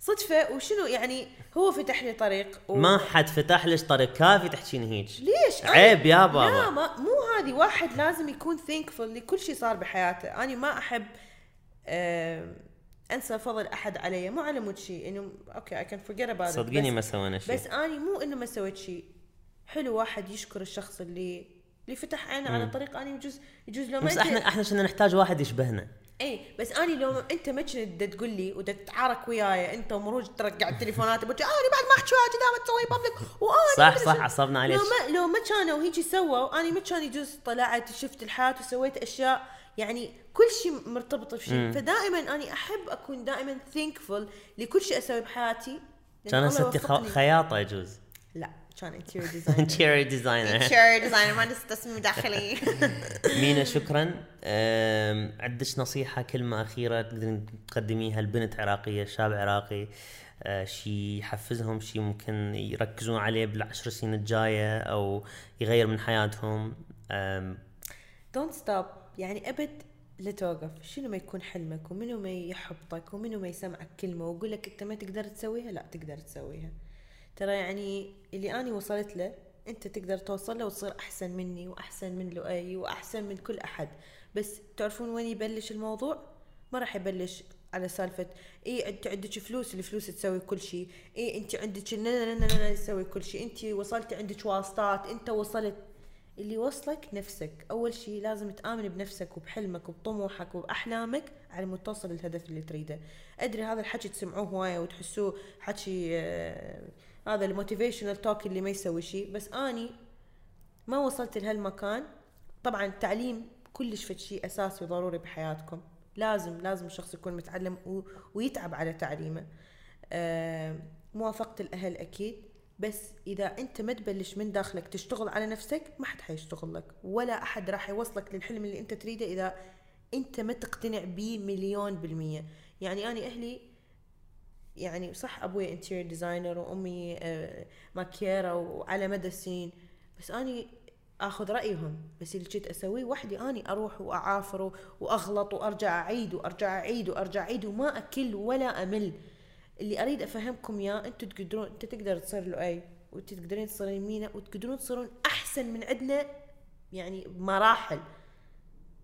صدفة. وشنو يعني هو فتح لي طريق و... ما حد فتح لك طريق؟ كافي تحكين هيك ليش؟ عيب يا لا بابا ما مو هذه. واحد لازم يكون thankful لكل شيء صار بحياته. أنا ما أحب آم، أنسى فضل أحد علي مو على مود شيء إنه okay I can forget about صدقيني ما سوينا شيء بس أني مو إنه ما سويت شيء حلو واحد يشكر الشخص اللي اللي فتح عينه على طريق أني يجوز يجوز لو ما بس إحنا إحنا كنا نحتاج واحد يشبهنا. إي بس أني لو أنت ما كنت تقول لي ودا تتعارك وياي أنت ومروج ترقع التليفونات بقول أنا بعد ما أحكي وياك دائما تسوي بابليك وأنا صح صح. عصبنا عليك. لو ما لو ما كانوا هيجي سووا أنا ما كان يجوز طلعت شفت الحياة وسويت أشياء يعني كل شيء مرتبط بشيء. فدائما أنا أحب أكون دائما ثينكفul لكل شيء أسوي بحياتي. كان يوفقني. خياطة يجوز. لا كان interior designer interior designer interior designer مهندس تصميم داخلي. مينا شكرا. عندك نصيحة كلمة أخيرة تقدرين تقدميها لبنت عراقية شاب عراقي. أه، شي يحفزهم شي ممكن يركزون عليه بالعشر سنين الجاية أو يغير من حياتهم. don't stop يعني أبد لا توقف. شنو ما يكون حلمك ومنو ما يحبطك ومنو ما يسمعك كلمة ويقول لك أنت ما تقدر تسويها؟ لا تقدر تسويها. ترى يعني اللي أني وصلت له أنت تقدر توصل له وتصير أحسن مني وأحسن من لؤي وأحسن من كل أحد. بس تعرفون وين يبلش الموضوع؟ ما راح يبلش على سالفة اي أنت عندك فلوس الفلوس تسوي كل شيء. اي أنت عندك لا لا لا تسوي كل شيء. أنت وصلتي عندك واسطات أنت وصلت اللي وصلك نفسك. أول شيء لازم تآمن بنفسك وبحلمك وبطموحك وبأحلامك على مود توصل للهدف اللي تريده. أدري هذا الحكي تسمعوه هواية وتحسوه حكي آه هذا الموتيفيشنال توك اللي ما يسوي شيء بس أني ما وصلت لهالمكان. طبعا التعليم كلش فد شيء أساسي وضروري بحياتكم. لازم لازم الشخص يكون متعلم. ويتعب على تعليمه. آه موافقة الأهل أكيد. بس إذا أنت ما تبلش من داخلك تشتغل على نفسك ما حد حيشتغل لك ولا أحد راح يوصلك للحلم اللي أنت تريده إذا أنت ما تقتنع بيه مليون بالمية. يعني أنا أهلي يعني صح أبوي interior designer وأمي آه، ماكيره وعلى مدى السنين بس اني آخذ رأيهم. بس اللي كنت أسويه وحدي اني أروح وأعافر وأغلط وأرجع أعيد وأرجع أعيد وأرجع أعيد وما أكل ولا أمل. اللي أريد أفهمكم إياه أنتم تقدرون أنت تقدر تصير لؤي وانت تقدرين تصيرين مينا وتقدرون تصيرون أحسن من عندنا يعني بمراحل.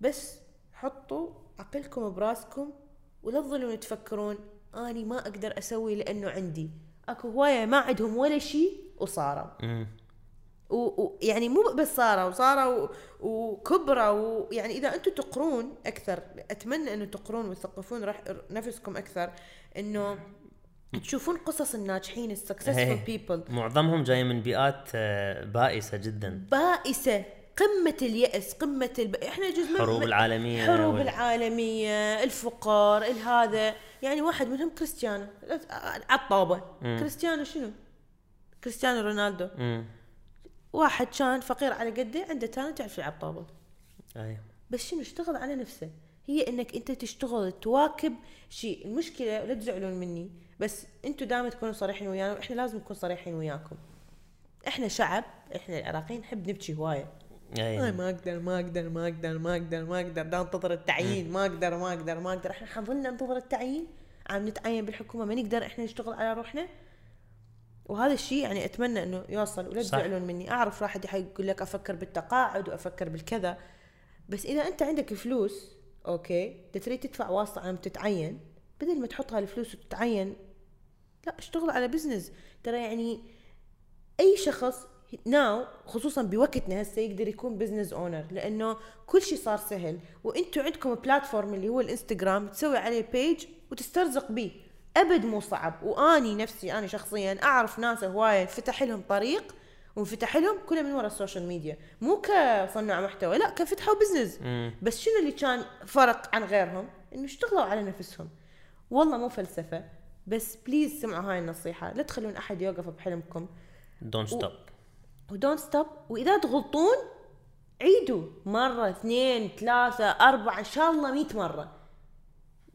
بس حطوا عقلكم براسكم ولا تظلون تفكرون أني ما أقدر أسوي لأنه عندي. أكو هواية ما عندهم ولا شيء وصاروا. ويعني مو بس ساره وساره و- وكبرى ويعني إذا أنتم تقرون أكثر أتمنى أنه تقرون وتثقفون راح نفسكم أكثر إنه تشوفون قصص الناجحين السكسسفul إيه. بيبل معظمهم جاي من بيئات آه، بائسة جدا. بائسة. قمة اليأس قمة الب... إحنا جزء من حروب من- العالمية حروب وال- العالمية الفقر الهذا يعني واحد منهم كريستيانو. عطابه كريستيانو شنو؟ كريستيانو رونالدو. مم. واحد كان فقير على قده عنده تالنت يعرف يلعب طابة. أي. بس شنو؟ اشتغل على نفسه. هي إنك أنت تشتغل تواكب شيء. المشكلة لا تزعلون مني. بس أنتم دائما تكونوا صريحين ويانا وإحنا لازم نكون صريحين وياكم. إحنا شعب إحنا العراقيين نحب نبكي هواية. أي. اي ما أقدر ما أقدر ما أقدر ما أقدر ما أقدر. دا انتظر التعيين. ما أقدر ما أقدر ما أقدر. إحنا حنظلنا ننتظر التعيين. عم نتعين بالحكومة. ما نقدر إحنا نشتغل على روحنا. وهذا الشيء يعني أتمنى إنه يوصل ولا. تزعلون مني. أعرف واحد يقول لك أفكر بالتقاعد وأفكر بالكذا. بس إذا أنت عندك فلوس okay تريد تدفع واسطة عم تتعين بدل ما تحط هالفلوس وتتعين لا اشتغل على business ترى يعني أي شخص now خصوصا بوقتنا هسه يقدر يكون business owner لأنه كل شيء صار سهل. وأنتم عندكم platform اللي هو الإنستغرام تسوي عليه page وتسترزق بيه. أبد مو صعب. وأني نفسي أنا شخصيا أعرف ناس هواية فتح لهم طريق وانفتح لهم كله من وراء ال social media مو كصناع محتوى لا كفتحوا business. بس شنو اللي كان فرق عن غيرهم؟ إنه اشتغلوا على نفسهم. والله مو فلسفة. بس please سمعوا هاي النصيحة لا تخلون أحد يوقف بحلمكم. don't stop و don't stop وإذا تغلطون عيدوا مرة اثنين ثلاثة أربعة إن شاء الله مئة مرة.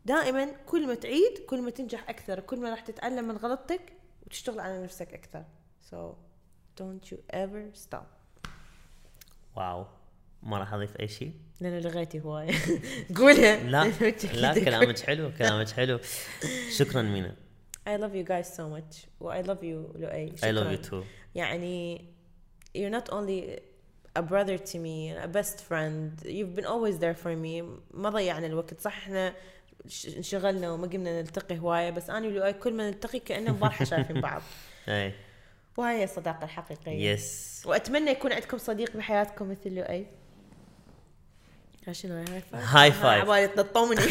دائما كل ما تعيد كل ما تنجح أكثر كل ما راح تتعلم من غلطتك وتشتغل على نفسك أكثر. So don't you ever stop. واو. ما راح أضيف أي شيء؟ لأنه لغيتي هواية. قولها. لا لا كلامك حلو كلامك حلو. شكرا مينا. I love you guys so much. و I love you لؤي I love شكراً. you too. يعني you're not only a brother to me a best friend you've been always there for me. ما ضيعنا الوقت. صح إحنا انشغلنا وما قمنا نلتقي هواية بس أنا ولؤي كل ما نلتقي كانه امبارحه شايفين بعض. أي. وهاي هي الصداقة الحقيقية. yes وأتمنى يكون عندكم صديق بحياتكم مثل لؤي. شنو high five high five. تنطوني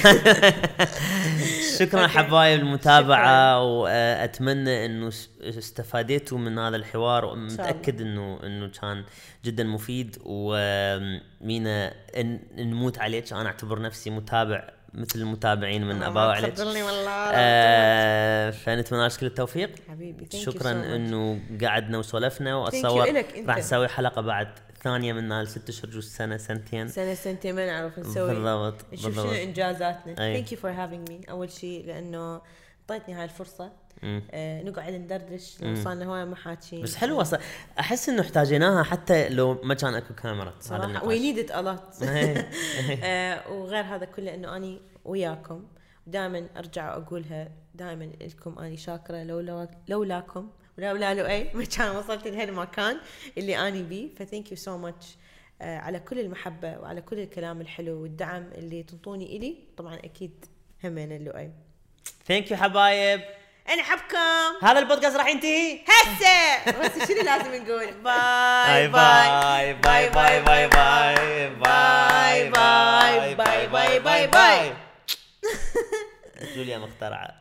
شكرا حبايب المتابعة وأتمنى إنه استفاديتوا من هذا الحوار. ومتأكد إنه إنه كان جدا مفيد ومينا نموت عليك. أنا أعتبر نفسي متابع مثل المتابعين من ابا عليك. تخبرني والله آه فنتمنى لك كل التوفيق. حبيبي شكرا. إنه قعدنا وسولفنا واتصور. راح نسوي حلقة بعد ثانية من ست اشهر جوز سنة سنتين. سنة سنتين ما نعرف نسوي. بالضبط نشوف شنو إنجازاتنا. thank you for having me أول شيء لأنه أعطيتني هاي الفرصة. آه نقعد ندردش لو صارنا هواي ما حاكين بس حلوة ص- أحس إنه احتاجيناها حتى لو ما كان أكو كاميرا صراحة. we need it a lot. وغير هذا كله إنه أني وياكم دائما أرجع وأقولها دائما لكم أني شاكرة لولا لولاكم. ولولا لؤي ما كان وصلت لهالمكان اللي أني بيه. ف thank you so much على كل المحبة وعلى كل الكلام الحلو والدعم اللي تنطوني إلي. طبعا أكيد همين اللؤي. thank you حبايب. أنا احبكم هذا البودكاست راح ينتهي. هسه. بس شنو لازم نقول؟ باي باي bye. bye bye bye bye bye bye bye bye. bye. جوليا مخترعة.